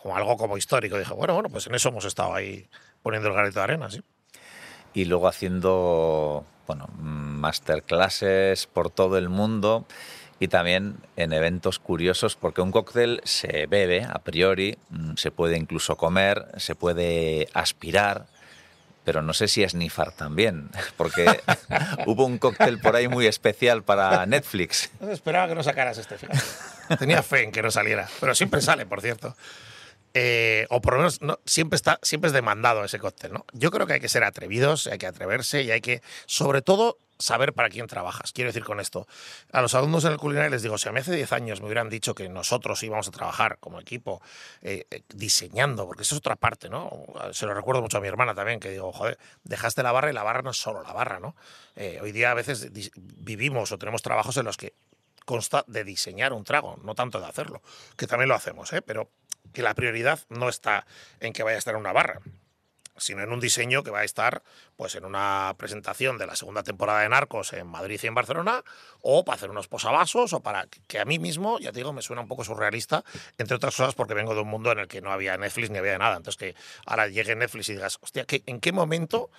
como algo como histórico. Dije, bueno, bueno, pues en eso hemos estado ahí poniendo el granito de arena, sí. Y luego haciendo, bueno, masterclasses por todo el mundo y también en eventos curiosos, porque un cóctel se bebe a priori, mm, se puede incluso comer, se puede aspirar, pero no sé si es Nifar también, porque hubo un cóctel por ahí muy especial para Netflix. esperaba que no sacaras este. Tenía fe en que no saliera, pero siempre sale, por cierto. Eh, o por lo menos no, siempre, está, siempre es demandado ese cóctel. ¿no? Yo creo que hay que ser atrevidos, hay que atreverse y hay que, sobre todo, saber para quién trabajas. Quiero decir con esto, a los alumnos en el culinario les digo, si a mí hace 10 años me hubieran dicho que nosotros íbamos a trabajar como equipo eh, eh, diseñando, porque eso es otra parte, ¿no? Se lo recuerdo mucho a mi hermana también, que digo, joder, dejaste la barra y la barra no es solo la barra, ¿no? Hoy día a veces vivimos o tenemos trabajos en los que consta de diseñar un trago, no tanto de hacerlo, que también lo hacemos, ¿eh? pero que la prioridad no está en que vaya a estar en una barra sino en un diseño que va a estar pues en una presentación de la segunda temporada de Narcos en Madrid y en Barcelona, o para hacer unos posavasos, o para que a mí mismo, ya te digo, me suena un poco surrealista, entre otras cosas porque vengo de un mundo en el que no había Netflix ni había nada. Entonces que ahora llegue Netflix y digas, hostia, ¿en qué momento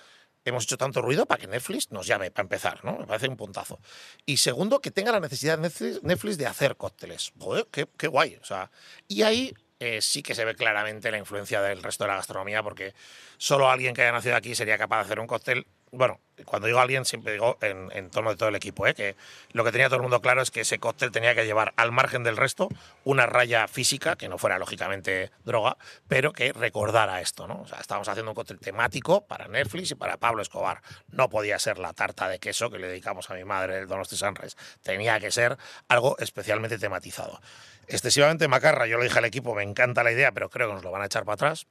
hemos hecho tanto ruido para que Netflix nos llame, para empezar, ¿no? Me parece un puntazo. Y segundo, que tenga la necesidad Netflix, Netflix de hacer cócteles. Joder, qué, qué guay. O sea, y ahí eh, sí que se ve claramente la influencia del resto de la gastronomía, porque solo alguien que haya nacido aquí sería capaz de hacer un cóctel bueno, cuando digo alguien, siempre digo en, torno de todo el equipo, ¿eh? que lo que tenía todo el mundo claro es que ese cóctel tenía que llevar al margen del resto una raya física, que no fuera lógicamente droga, pero que recordara esto. ¿no? O sea, estábamos haciendo un cóctel temático para Netflix y para Pablo Escobar. No podía ser la tarta de queso que le dedicamos a mi madre, el Donosti Sunrise. Tenía que ser algo especialmente tematizado. Excesivamente macarra, yo le dije al equipo, me encanta la idea, pero creo que nos lo van a echar para atrás.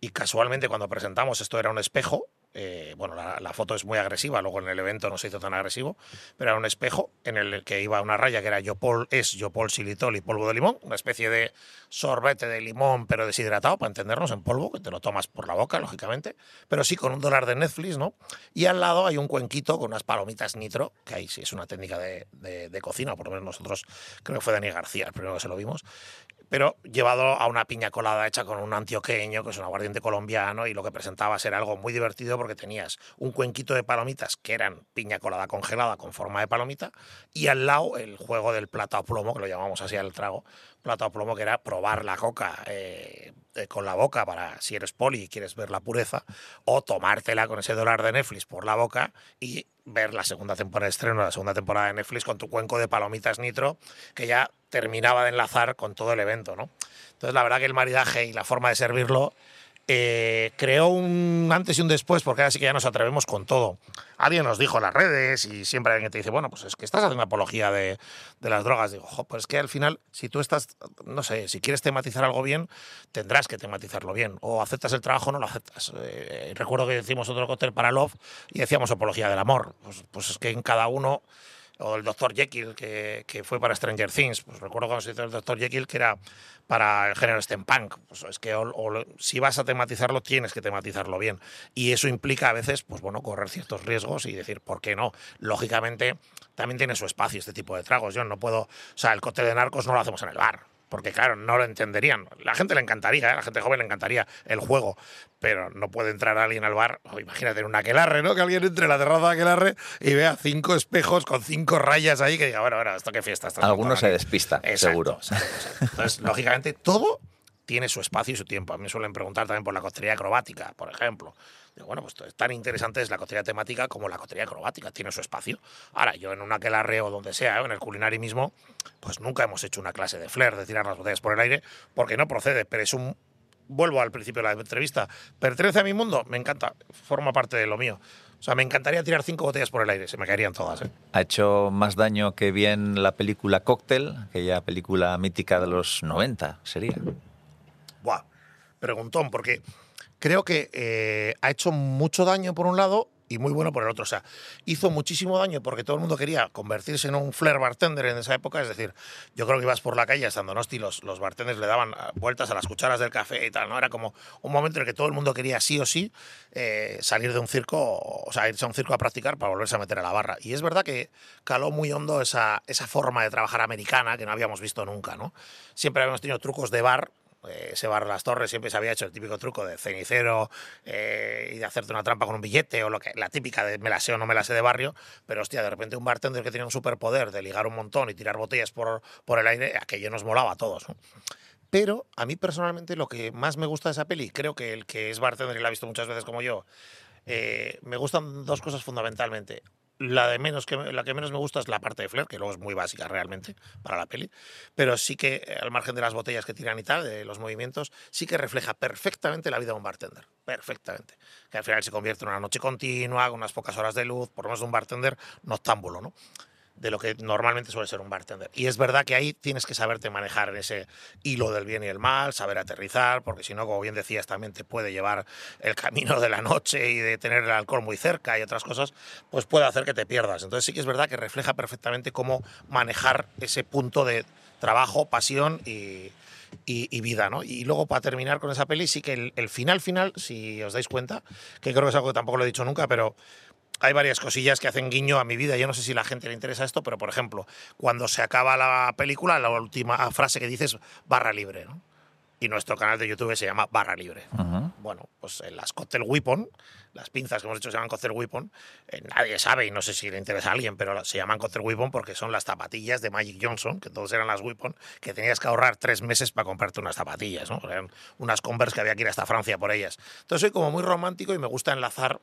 Y casualmente cuando presentamos esto era un espejo, eh, bueno, la, foto es muy agresiva, luego en el evento no se hizo tan agresivo, pero era un espejo en el que iba una raya que era Yopol, es Yopol xilitol y polvo de limón, una especie de sorbete de limón pero deshidratado, para entendernos, en polvo, que te lo tomas por la boca, lógicamente, pero sí con un dólar de Netflix, ¿no? Y al lado hay un cuenquito con unas palomitas nitro, que ahí sí es una técnica de, de cocina, por lo menos nosotros, creo que fue Dani García el primero que se lo vimos, pero llevado a una piña colada hecha con un antioqueño, que es un aguardiente colombiano, y lo que presentaba ser algo muy divertido porque tenías un cuenquito de palomitas que eran piña colada congelada con forma de palomita, y al lado el juego del plata o plomo, que lo llamamos así al trago, plata o plomo, que era probar la coca eh, eh, con la boca para si eres poli y quieres ver la pureza, o tomártela con ese dólar de Netflix por la boca y ver la segunda temporada de estreno, la segunda temporada de Netflix con tu cuenco de palomitas nitro, que ya terminaba de enlazar con todo el evento, ¿no? Entonces, la verdad que el maridaje y la forma de servirlo eh, creó un antes y un después, porque ahora sí que ya nos atrevemos con todo. Alguien nos dijo en las redes y siempre alguien te dice, bueno, pues es que estás haciendo apología de, las drogas. Digo, pues es que al final, si tú estás, no sé, si quieres tematizar algo bien, tendrás que tematizarlo bien. O aceptas el trabajo no lo aceptas. Eh, recuerdo que decimos otro cóctel para Love y decíamos apología del amor. Pues, pues es que en cada uno o el Dr. Jekyll, que, fue para Stranger Things. Pues recuerdo cuando se hizo el Dr. Jekyll, que era para el género steampunk. Pues es que si vas a tematizarlo, tienes que tematizarlo bien. Y eso implica a veces, pues bueno, correr ciertos riesgos y decir, ¿por qué no? Lógicamente, también tiene su espacio este tipo de tragos. Yo no puedo, o sea, el cote de narcos no lo hacemos en el bar porque claro, no lo entenderían. La gente le encantaría, ¿eh? la gente joven le encantaría el juego, pero no puede entrar alguien al bar, o imagínate en un aquelarre, ¿no? Que alguien entre en la terraza de aquelarre y vea cinco espejos con cinco rayas ahí que diga, bueno, bueno, esto qué fiesta. Algunos se despista, seguro. Entonces, lógicamente, todo tiene su espacio y su tiempo. A mí me suelen preguntar también por la costería acrobática, por ejemplo bueno, pues tan interesante es la cotería temática como la cotería acrobática, tiene su espacio. Ahora, yo en un aquelarre o donde sea, en el culinario mismo, pues nunca hemos hecho una clase de flair, de tirar las botellas por el aire, porque no procede, pero es un... Vuelvo al principio de la entrevista. ¿Pertenece a mi mundo? Me encanta, forma parte de lo mío. O sea, me encantaría tirar cinco botellas por el aire, se me caerían todas. ¿eh? Ha hecho más daño que bien la película Cocktail, aquella película mítica de los 90, sería. Preguntón, porque creo que eh, ha hecho mucho daño por un lado y muy bueno por el otro. O sea, hizo muchísimo daño porque todo el mundo quería convertirse en un flair bartender en esa época. Es decir, yo creo que ibas por la calle estando Nosti, los, los bartenders le daban ah, vueltas a las cucharas del café y tal, ¿no? Era como un momento en el que todo el mundo quería sí o sí eh, salir de un circo, o sea, irse a un circo a practicar para volverse a meter a la barra. Y es verdad que caló muy hondo esa, esa forma de trabajar americana que no habíamos visto nunca, ¿no? Siempre habíamos tenido trucos de bar ese bar Las Torres siempre se había hecho el típico truco de cenicero eh, y de hacerte una trampa con un billete o lo que la típica de me la sé o no me la sé de barrio, pero hostia, de repente un bartender que tenía un superpoder de ligar un montón y tirar botellas por, por el aire, aquello nos molaba a todos. Pero a mí personalmente lo que más me gusta de esa peli, creo que el que es bartender y la ha visto muchas veces como yo, eh, me gustan dos cosas fundamentalmente la de menos que la que menos me gusta es la parte de Flair, que luego es muy básica realmente para la peli, pero sí que eh, al margen de las botellas que tiran y tal, de los movimientos, sí que refleja perfectamente la vida de un bartender, perfectamente. Que al final se convierte en una noche continua, con unas pocas horas de luz, por lo menos de un bartender noctámbulo, ¿no? De lo que normalmente suele ser un bartender. Y es verdad que ahí tienes que saberte manejar en ese hilo del bien y el mal, saber aterrizar, porque si no, como bien decías, también te puede llevar el camino de la noche y de tener el alcohol muy cerca y otras cosas, pues puede hacer que te pierdas. Entonces sí que es verdad que refleja perfectamente cómo manejar ese punto de trabajo, pasión y, vida, ¿no? Y luego, para terminar con esa peli, sí que el, el, final final, si os dais cuenta, que creo que es algo que tampoco lo he dicho nunca, pero hay varias cosillas que hacen guiño a mi vida. Yo no sé si a la gente le interesa esto, pero por ejemplo, cuando se acaba la película, la última frase que dices barra libre, ¿no? y nuestro canal de YouTube se llama Barra Libre. Ujú. Bueno, pues en las Cocktail Weapon, las pinzas que hemos hecho se llaman Cocktail Weapon, eh, nadie sabe y no sé si le interesa a alguien, pero se llaman Cocktail Weapon porque son las zapatillas de Magic Johnson, que todos eran las Weapon, que tenías que ahorrar tres meses para comprarte unas zapatillas, ¿no? Eran unas Converse que había que ir hasta Francia por ellas. Entonces soy como muy romántico y me gusta enlazar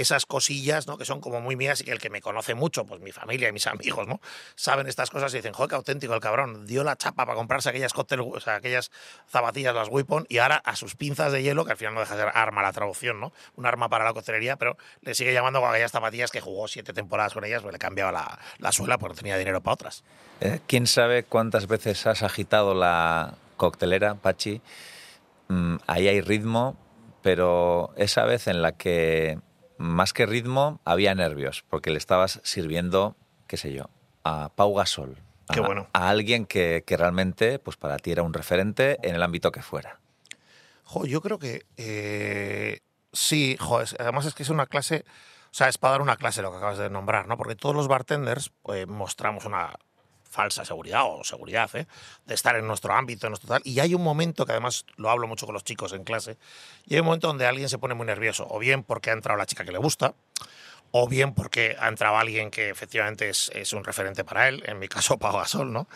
esas cosillas, ¿no? Que son como muy mías y que el que me conoce mucho, pues mi familia y mis amigos, ¿no? Saben estas cosas y dicen, joder, qué auténtico el cabrón. Dio la chapa para comprarse aquellas cóctel, o sea, aquellas zapatillas, las Weapon, y ahora a sus pinzas de hielo, que al final no deja de ser arma la traducción, ¿no? Un arma para la coctelería, pero le sigue llamando con aquellas zapatillas que jugó siete temporadas con ellas, pues le cambiaba la, la suela porque tenía dinero para otras. Eh, ¿Quién sabe cuántas veces has agitado la coctelera, Pachi? Mm, ahí hay ritmo, pero esa vez en la que más que ritmo había nervios, porque le estabas sirviendo, qué sé yo, a Pau Gasol. A, Qué bueno. a alguien que, que realmente, pues para ti era un referente en el ámbito que fuera. Jo, yo creo que eh, sí, jo, es- además es que es una clase, o sea, es para dar una clase lo que acabas de nombrar, ¿no? Porque todos los bartenders eh, mostramos una falsa seguridad o seguridad, ¿eh? De estar en nuestro ámbito, en nuestro tal. Y hay un momento que además lo hablo mucho con los chicos en clase, y hay un momento donde alguien se pone muy nervioso, o bien porque ha entrado la chica que le gusta, o bien porque ha entrado alguien que efectivamente es, es un referente para él, en mi caso Pau Gasol, ¿no?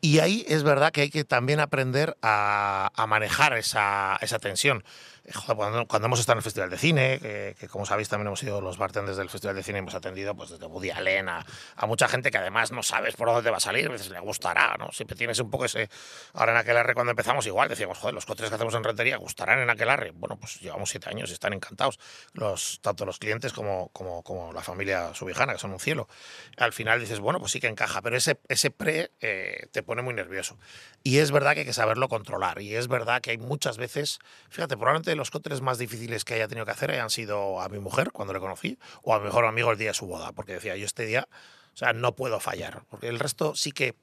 Y ahí es verdad que hay que también aprender a, a manejar esa, esa tensión. Joder, cuando hemos estado en el Festival de Cine, que, que como sabéis también hemos sido los bartenders del Festival de Cine, hemos atendido pues desde Woody Allen a, a mucha gente que además no sabes por dónde te va a salir, a veces le gustará, ¿no? Siempre tienes un poco ese... Ahora en Aquelarre cuando empezamos igual decíamos, joder, los cotres que hacemos en Rentería gustarán en Aquelarre. Bueno, pues llevamos siete años y están encantados, los, tanto los clientes como, como, como la familia subijana, que son un cielo. Al final dices, bueno, pues sí que encaja, pero ese, ese pre eh, te pone muy nervioso. Y es verdad que hay que saberlo controlar. Y es verdad que hay muchas veces, fíjate, probablemente los cócteles más difíciles que haya tenido que hacer hayan sido a mi mujer cuando le conocí o a mi mejor amigo el día de su boda, porque decía, yo este día, o sea, no puedo fallar, porque el resto sí que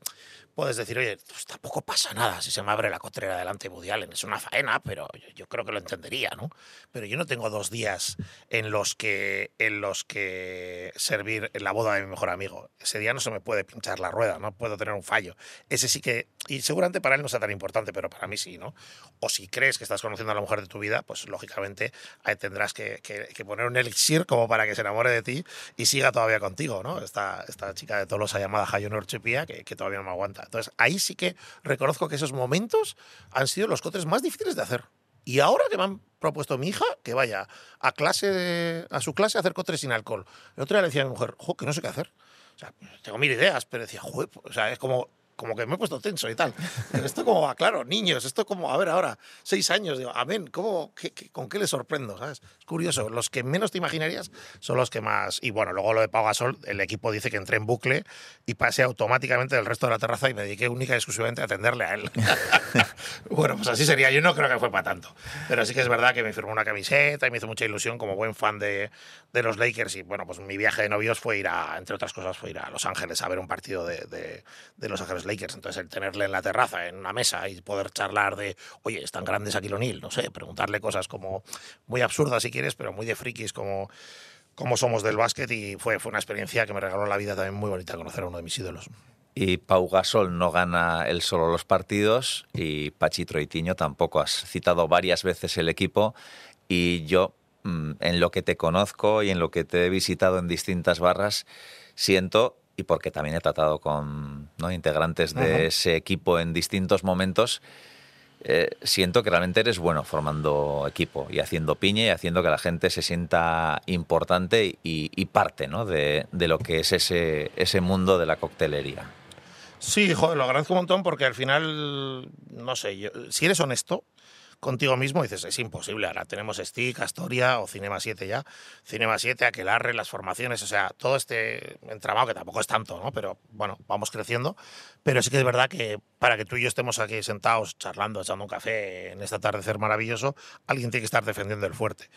puedes decir, oye, pues tampoco pasa nada si se me abre la cotrera delante de Woody Allen, es una faena, pero yo, yo creo que lo entendería, ¿no? Pero yo no tengo dos días en los que en los que servir en la boda de mi mejor amigo. Ese día no se me puede pinchar la rueda, no puedo tener un fallo. Ese sí que, y seguramente para él no sea tan importante, pero para mí sí, ¿no? O si crees que estás conociendo a la mujer de tu vida, pues lógicamente ahí tendrás que, que- que poner un elixir como para que se enamore de ti y siga todavía contigo, ¿no? Esta, esta chica de Tolosa llamada Hayonor Chepía, que, que todavía no me aguanta. Entonces ahí sí que reconozco que esos momentos han sido los cotres más difíciles de hacer. Y ahora que me han propuesto mi hija que vaya a clase de- a su clase a hacer cotres sin alcohol. El otro día le decía a mi mujer, jo, que no sé qué hacer. O sea, tengo mil ideas, pero decía, joder, o sea, es como, como que me he puesto tenso y tal. Pero esto como, ah, claro, niños, esto como, a ver, ahora, seis años, digo, amén, ¿cómo, qué- qué- ¿con qué les sorprendo? ¿sabes? Es curioso, los que menos te imaginarías son los que más... Y bueno, luego lo de Pau Gasol, el equipo dice que entré en bucle y pasé automáticamente del resto de la terraza y me dediqué única y exclusivamente a atenderle a él. bueno, pues así sería, yo no creo que fue para tanto. Pero sí que es verdad que me firmó una camiseta y me hizo mucha ilusión como buen fan de, de los Lakers. Y bueno, pues mi viaje de novios fue ir a, entre otras cosas, fue ir a Los Ángeles a ver un partido de, de- de Los Ángeles Lakers. Entonces, el tenerle en la terraza, en una mesa y poder charlar de, oye, están grandes aquí O'Neal, no sé, preguntarle cosas como muy absurdas si quieres, pero muy de frikis como como somos del básquet y fue, fue una experiencia que me regaló la vida también muy bonita conocer a uno de mis ídolos. Y Pau Gasol no gana él solo los partidos y Pachi Troitiño tampoco. Has citado varias veces el equipo y yo, mm, en lo que te conozco y en lo que te he visitado en distintas barras, siento, y porque también he tratado con ¿no? integrantes de ese equipo en distintos momentos, eh, siento que realmente eres bueno formando equipo y haciendo piña y haciendo que la gente se sienta importante y, y parte ¿no? de, de lo que es ese, ese mundo de la coctelería. Sí, joder, lo agradezco un montón porque al final, no sé, yo- si eres honesto contigo mismo, dices, es imposible. Ahora tenemos Stick, Astoria o Cinema 7 ya. Cinema 7, Aquelarre, las formaciones, o sea, todo este entramado, que tampoco es tanto, ¿no? Pero bueno, vamos creciendo. Pero sí que es verdad que para que tú y yo estemos aquí sentados charlando, echando un café en este atardecer maravilloso, alguien tiene que estar defendiendo el fuerte.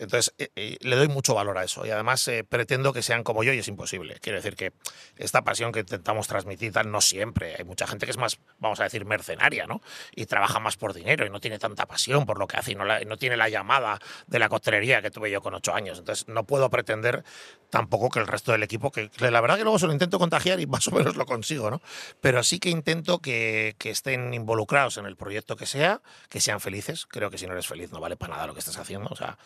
Entonces, eh, eh, le doy mucho valor a eso y además eh, pretendo que sean como yo y es imposible. Quiero decir que esta pasión que intentamos transmitir, tal, no siempre. Hay mucha gente que es más, vamos a decir, mercenaria, ¿no? Y trabaja más por dinero y no tiene tanta pasión por lo que hace y no, no tiene la llamada de la coctelería que tuve yo con ocho años. Entonces, no puedo pretender tampoco que el resto del equipo, que, la verdad que luego se lo intento contagiar y más o menos lo consigo, ¿no? Pero sí que intento que, que estén involucrados en el proyecto que sea, que sean felices. Creo que si no eres feliz no vale para nada lo que estás haciendo. O sea,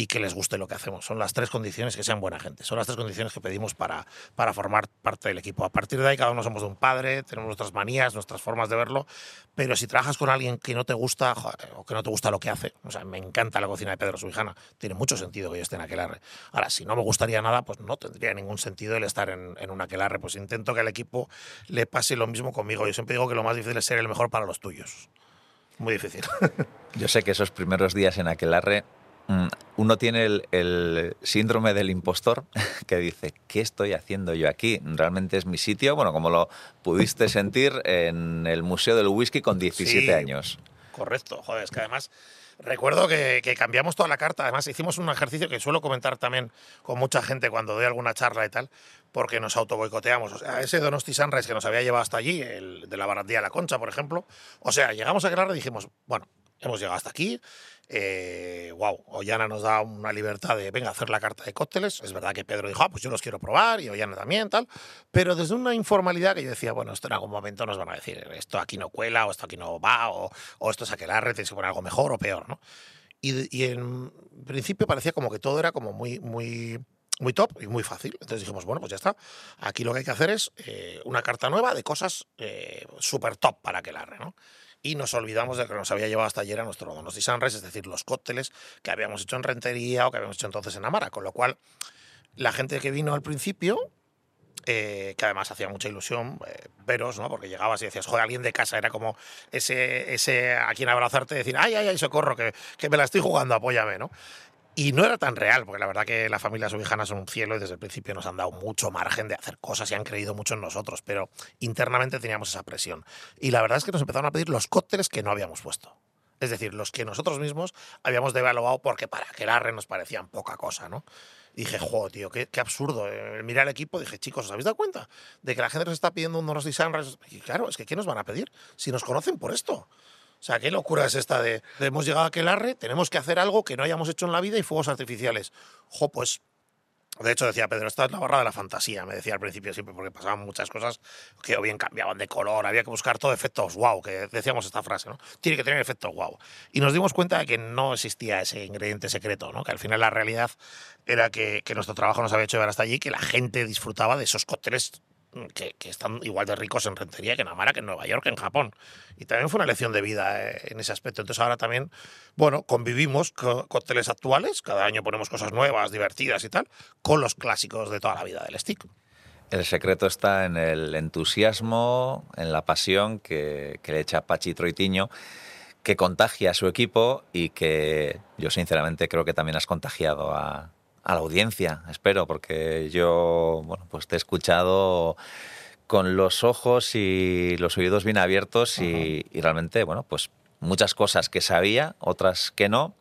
y que les guste lo que hacemos. Son las tres condiciones que sean buena gente. Son las tres condiciones que pedimos para, para formar parte del equipo. A partir de ahí, cada uno somos de un padre, tenemos nuestras manías, nuestras formas de verlo, pero si trabajas con alguien que no te gusta o que no te gusta lo que hace, o sea, me encanta la cocina de Pedro Subijana, tiene mucho sentido que yo esté en aquelarre. Ahora, si no me gustaría nada, pues no tendría ningún sentido el estar en, en un aquelarre. Pues intento que al equipo le pase lo mismo conmigo. Yo siempre digo que lo más difícil es ser el mejor para los tuyos. Muy difícil. Yo sé que esos primeros días en aquelarre uno tiene el, síndrome del impostor que dice, ¿qué estoy haciendo yo aquí? ¿Realmente es mi sitio? Bueno, como lo pudiste sentir en el Museo del Whisky con 17 años. Correcto, joder, es que además recuerdo que, cambiamos toda la carta, además hicimos un ejercicio que suelo comentar también con mucha gente cuando doy alguna charla y tal, porque nos auto boicoteamos. O sea, ese Donosti Sunrise que nos había llevado hasta allí, el de la barandilla de la Concha, por ejemplo, o sea, llegamos a Guerrero y dijimos, bueno, hemos llegado hasta aquí, eh, wow, Ollana nos da una libertad de, venga, hacer la carta de cócteles. Es verdad que Pedro dijo, ah, pues yo los quiero probar y Ollana también, tal. Pero desde una informalidad que yo decía, bueno, esto en algún momento nos van a decir, esto aquí no cuela, o esto aquí no va, o, esto es aquelarre, tienes que poner algo mejor o peor, ¿no? Y, en principio parecía como que todo era como muy, muy, muy top y muy fácil. Entonces dijimos, bueno, pues ya está. Aquí lo que hay que hacer es eh, una carta nueva de cosas eh, súper top para aquelarre, ¿no? Y nos olvidamos de que nos había llevado hasta ayer a nuestro Donos y Sunrise, es decir, los cócteles que habíamos hecho en Rentería o que habíamos hecho entonces en Amara, con lo cual la gente que vino al principio, eh, que además hacía mucha ilusión eh, veros, ¿no? Porque llegabas y decías, joder, alguien de casa, era como ese, ese a quien abrazarte y decir, ay, ay, ay, socorro, que, que me la estoy jugando, apóyame, ¿no? Y no era tan real, porque la verdad que la familia subijana son un cielo y desde el principio nos han dado mucho margen de hacer cosas y han creído mucho en nosotros, pero internamente teníamos esa presión. Y la verdad es que nos empezaron a pedir los cócteles que no habíamos puesto. Es decir, los que nosotros mismos habíamos devaluado porque para que arre nos parecían poca cosa, ¿no? dije, jo, tío, qué, absurdo. Eh, mirar el equipo, dije, chicos, ¿os habéis dado cuenta de que la gente nos está pidiendo un Donos y Y claro, es que ¿qué nos van a pedir? Si nos conocen por esto. O sea, qué locura es esta de, hemos llegado a aquel arre, tenemos que hacer algo que no hayamos hecho en la vida y fuegos artificiales. Jo, pues de hecho, decía Pedro, esta es la barra de la fantasía, me decía al principio siempre, porque pasaban muchas cosas que o bien cambiaban de color, había que buscar todo efectos wow, que decíamos esta frase, ¿no? Tiene que tener efectos wow. Y nos dimos cuenta de que no existía ese ingrediente secreto, ¿no? Que al final la realidad era que, que nuestro trabajo nos había hecho llegar hasta allí, que la gente disfrutaba de esos cócteles que, están igual de ricos en rentería que en Amara, que en Nueva York, que en Japón. Y también fue una lección de vida eh, en ese aspecto. Entonces ahora también, bueno, convivimos con cócteles actuales, cada año ponemos cosas nuevas, divertidas y tal, con los clásicos de toda la vida del stick. El secreto está en el entusiasmo, en la pasión que, que le echa Pachi Troitiño, que contagia a su equipo y que yo sinceramente creo que también has contagiado a, a la audiencia, espero, porque yo bueno, pues te he escuchado con los ojos y los oídos bien abiertos y, realmente, bueno, pues muchas cosas que sabía, otras que no,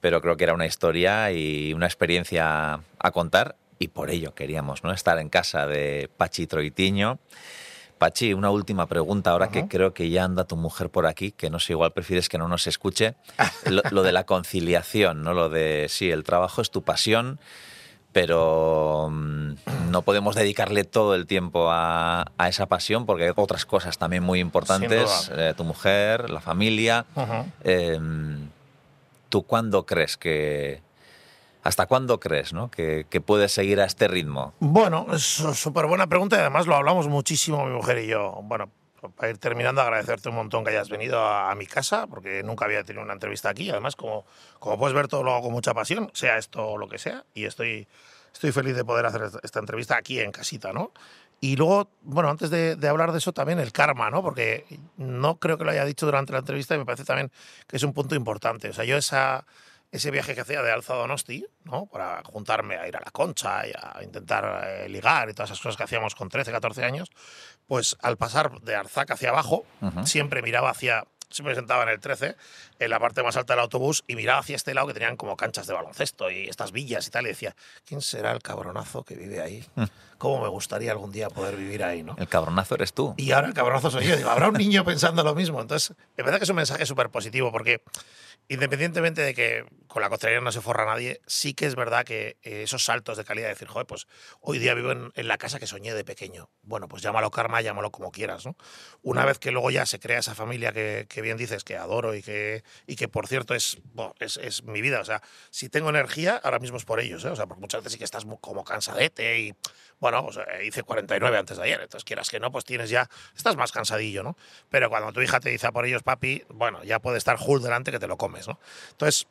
pero creo que era una historia y una experiencia a contar y por ello queríamos ¿no? estar en casa de Pachi Troitiño Pachi, una última pregunta, ahora que creo que ya anda tu mujer por aquí, que no sé, igual prefieres que no nos escuche. Lo, de la conciliación, ¿no? Lo de, sí, el trabajo es tu pasión, pero mm, no podemos dedicarle todo el tiempo a, esa pasión porque hay otras cosas también muy importantes, eh, tu mujer, la familia. Em, ¿Tú cuándo crees que, ¿Hasta cuándo crees ¿no? que, que puedes seguir a este ritmo? Bueno, es súper buena pregunta y además lo hablamos muchísimo mi mujer y yo. Bueno, para ir terminando, agradecerte un montón que hayas venido a, mi casa, porque nunca había tenido una entrevista aquí. Además, como, como puedes ver, todo lo hago con mucha pasión, sea esto lo que sea, y estoy, estoy feliz de poder hacer esta entrevista aquí en casita, ¿no? Y luego, bueno, antes de, de, hablar de eso, también el karma, ¿no? Porque no creo que lo haya dicho durante la entrevista y me parece también que es un punto importante. O sea, yo esa ese viaje que hacía de Alza Donosti, ¿no? para juntarme a ir a la concha y a intentar eh, ligar y todas esas cosas que hacíamos con 13, 14 años, pues al pasar de Arzac hacia abajo, siempre miraba hacia siempre sentaba en el 13, en la parte más alta del autobús, y miraba hacia este lado que tenían como canchas de baloncesto y estas villas y tal, y decía, ¿quién será el cabronazo que vive ahí? Hmm. ¿Cómo me gustaría algún día poder vivir ahí, no? El cabronazo eres tú. Y ahora el cabronazo soy yo. Digo, habrá un niño pensando lo mismo. Entonces, me parece que es un mensaje súper positivo porque independientemente de que con la costelería no se forra nadie, sí que es verdad que eh, esos saltos de calidad, de decir, joder, pues hoy día vivo en, la casa que soñé de pequeño. Bueno, pues llámalo karma, llámalo como quieras, ¿no? Una vez que luego ya se crea esa familia que, bien dices, que adoro y que, y que por cierto es, es, mi vida. O sea, si tengo energía, ahora mismo es por ellos, ¿eh? O sea, porque muchas veces sí que estás como cansadete y, bueno, pues, eh, hice 49 antes de ayer, entonces quieras que no, pues tienes ya, estás más cansadillo, ¿no? Pero cuando tu hija te dice a por ellos, papi, bueno, ya puede estar Hulk delante que te lo comes, ¿no? Entonces,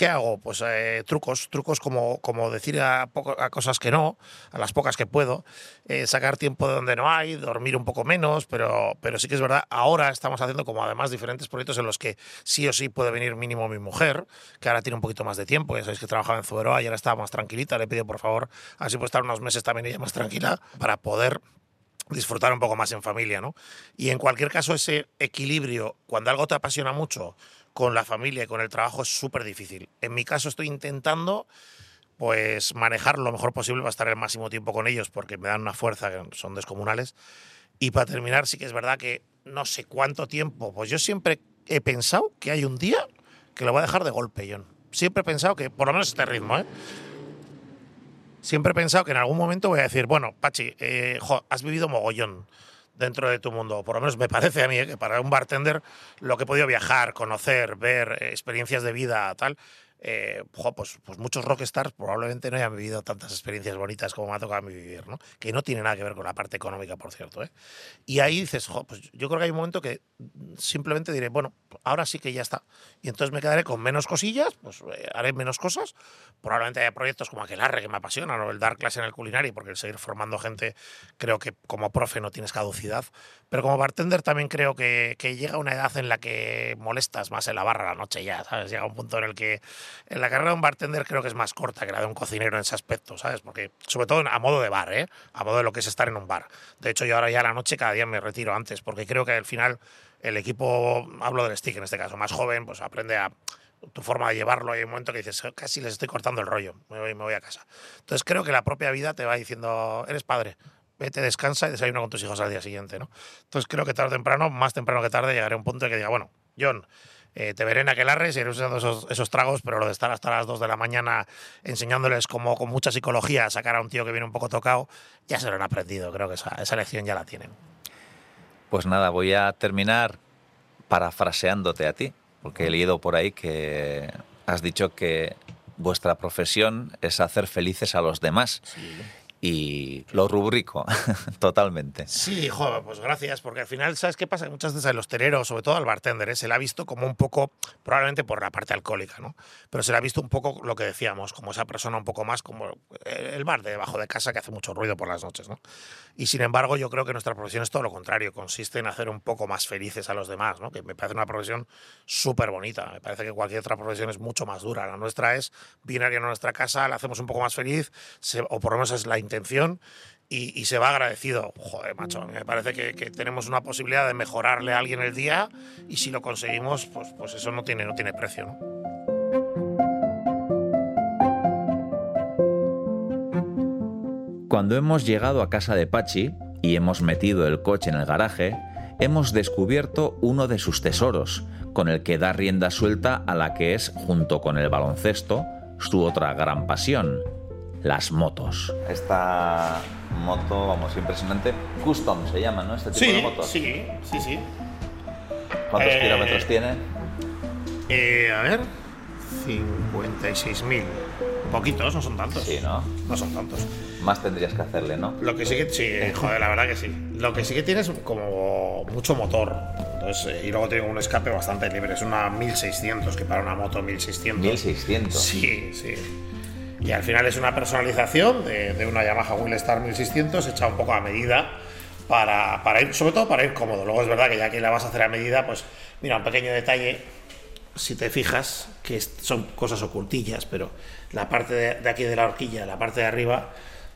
¿qué hago? Pues eh, trucos, trucos como, como decir a, cosas que no, a las pocas que puedo, eh, sacar tiempo de donde no hay, dormir un poco menos, pero, pero sí que es verdad, ahora estamos haciendo como además diferentes proyectos en los que sí o sí puede venir mínimo mi mujer, que ahora tiene un poquito más de tiempo, ya sabéis que trabajaba en Zuberoa y ahora estaba más tranquilita, le pido por favor, así puede estar unos meses también ella más tranquila, para poder disfrutar un poco más en familia, ¿no? Y en cualquier caso, ese equilibrio, cuando algo te apasiona mucho, con la familia y con el trabajo es súper difícil. En mi caso estoy intentando pues manejar lo mejor posible para estar el máximo tiempo con ellos porque me dan una fuerza que son descomunales. Y para terminar, sí que es verdad que no sé cuánto tiempo, pues yo siempre he pensado que hay un día que lo voy a dejar de golpe, John. Siempre he pensado que, por lo menos este ritmo, ¿eh? Siempre he pensado que en algún momento voy a decir, bueno, Pachi, eh, has vivido mogollón dentro de tu mundo. Por lo menos me parece a mí ¿eh? que para un bartender lo que he podido viajar, conocer, ver eh, experiencias de vida, tal, eh, pues, pues, muchos rockstars probablemente no hayan vivido tantas experiencias bonitas como me ha tocado a mí vivir, ¿no? Que no tiene nada que ver con la parte económica, por cierto. ¿eh? Y ahí dices, jo, pues yo creo que hay un momento que simplemente diré, bueno, ahora sí que ya está. Y entonces me quedaré con menos cosillas, pues eh, haré menos cosas. Probablemente haya proyectos como aquel arre que me apasionan, o el dar clase en el culinario, porque el seguir formando gente, creo que como profe no tienes caducidad. Pero como bartender también creo que, que llega una edad en la que molestas más en la barra la noche ya, ¿sabes? Llega un punto en el que en la carrera de un bartender creo que es más corta que la de un cocinero en ese aspecto, ¿sabes? Porque, sobre todo a modo de bar, ¿eh? A modo de lo que es estar en un bar. De hecho, yo ahora ya a la noche cada día me retiro antes, porque creo que al final el equipo, hablo del stick en este caso, más joven, pues aprende a tu forma de llevarlo. Hay un momento que dices, casi les estoy cortando el rollo, me voy, me voy a casa. Entonces creo que la propia vida te va diciendo, eres padre, vete, descansa y desayuna con tus hijos al día siguiente, ¿no? Entonces creo que tarde o temprano, más temprano que tarde, llegaré a un punto en que diga, bueno, John, eh, te veré en aquel arre, seguiré usando esos, esos, tragos, pero lo de estar hasta las 2 de la mañana enseñándoles como con mucha psicología sacar a un tío que viene un poco tocado, ya se lo han aprendido, creo que esa, esa lección ya la tienen. Pues nada, voy a terminar parafraseándote a ti, porque he leído por ahí que has dicho que vuestra profesión es hacer felices a los demás. Sí y lo rubrico totalmente. Sí, joder, pues gracias, porque al final, ¿sabes qué pasa? Muchas veces el hostelero, sobre todo al bartender, ¿eh? se le ha visto como un poco, probablemente por la parte alcohólica, ¿no? Pero se le ha visto un poco lo que decíamos, como esa persona un poco más como el bar de debajo de casa que hace mucho ruido por las noches, ¿no? Y sin embargo, yo creo que nuestra profesión es todo lo contrario, consiste en hacer un poco más felices a los demás, ¿no? Que me parece una profesión súper bonita, me parece que cualquier otra profesión es mucho más dura. La nuestra es, viene a nuestra casa, la hacemos un poco más feliz, se, o por lo menos es la y, se va agradecido. Joder, macho, me parece que, tenemos una posibilidad de mejorarle a alguien el día y si lo conseguimos, pues, pues eso no tiene, no tiene precio. Cuando hemos llegado a casa de Pachi y hemos metido el coche en el garaje, hemos descubierto uno de sus tesoros, con el que da rienda suelta a la que es, junto con el baloncesto, su otra gran pasión, las motos. Esta moto, vamos, impresionante. Custom se llama, ¿no? Este tipo sí, de motos. Sí, sí, sí. ¿Cuántos Eh, kilómetros tiene? Eh, a ver, 56.000. Poquitos, no son tantos. Sí, ¿no? No son tantos. Más tendrías que hacerle, ¿no? Lo que sí que, sí, joder, la verdad que sí. Lo que sí que tiene es como mucho motor. Entonces, eh, y luego tiene un escape bastante libre. Es una 1600, que para una moto 1600. 1600. Sí, sí. Y al final es una personalización de, una Yamaha Wheelstar 1600 hecha un poco a medida para, para ir, sobre todo para ir cómodo. Luego es verdad que ya que la vas a hacer a medida, pues mira, un pequeño detalle, si te fijas, que son cosas ocultillas, pero la parte de aquí de la horquilla, la parte de arriba,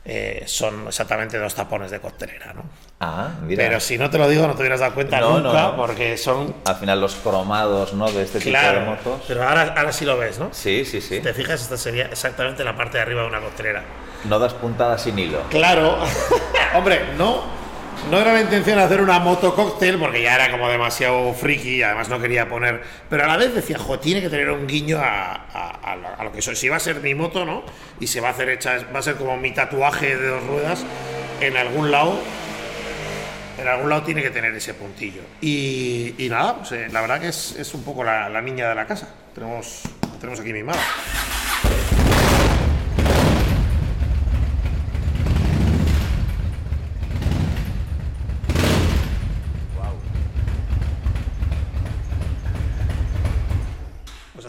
eh, son exactamente dos tapones de coctelera, ¿no? Ah, mira. Pero si no te lo digo, no te hubieras dado cuenta No, nunca, no. porque son. Al final los cromados, ¿no? De este tipo de Claro, motos. pero ahora, ahora sí lo ves, ¿no? Sí, sí, sí. Si te fijas, esta sería exactamente la parte de arriba de una coctelera. No das puntadas sin hilo. Claro, hombre, no, no era la intención hacer una moto cóctel porque ya era como demasiado friki y además no quería poner, pero a la vez decía, jo, tiene que tener un guiño a, a- a lo- a lo que soy. Si va a ser mi moto, ¿no? Y se va a hacer hecha, va a ser como mi tatuaje de dos ruedas en algún lado. En algún lado tiene que tener ese puntillo. Y, y nada, pues, eh, la verdad que es, es un poco la, la niña de la casa. Tenemos, tenemos aquí mimada. Pues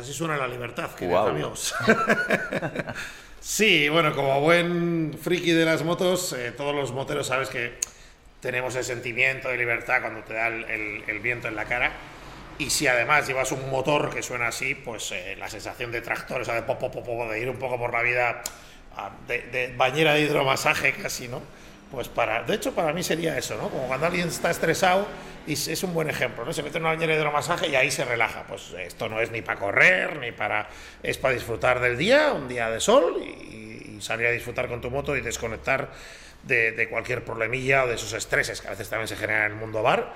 así suena la libertad, queridos Guau. amigos. sí, bueno, como buen friki de las motos, eh, todos los moteros sabes que tenemos el sentimiento de libertad cuando te da el, el- el viento en la cara. Y si además llevas un motor que suena así, pues eh, la sensación de tractor, o sea, de pop, pop, pop, de ir un poco por la vida ah, de, de bañera de hidromasaje casi, ¿no? Pues para, de hecho para mí sería eso, ¿no? Como cuando alguien está estresado y es un buen ejemplo, ¿no? Se mete en una bañera de hidromasaje y ahí se relaja. Pues esto no es ni para correr, ni para... Es para disfrutar del día, un día de sol y, salir a disfrutar con tu moto y desconectar de, de cualquier problemilla o de esos estreses que a veces también se generan en el mundo bar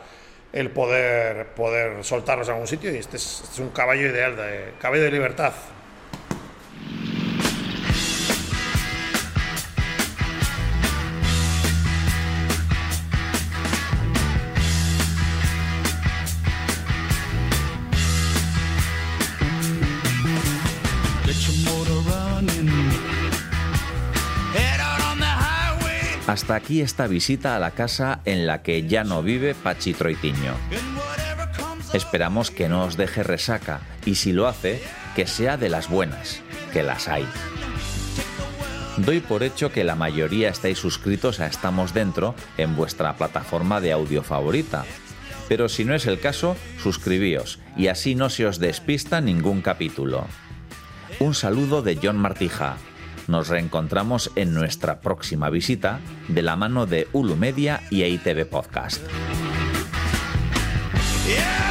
el poder, poder soltarlos a algún sitio y este es, este es un caballo ideal, de, caballo de libertad. Hasta aquí esta visita a la casa en la que ya no vive Pachi Troitiño. Esperamos que no os deje resaca y si lo hace, que sea de las buenas, que las hay. Doy por hecho que la mayoría estáis suscritos a Estamos Dentro en vuestra plataforma de audio favorita. Pero si no es el caso, suscribíos y así no se os despista ningún capítulo. Un saludo de John Martija. Nos reencontramos en nuestra próxima visita de la mano de Ulu Media y EITV Podcast. Yeah,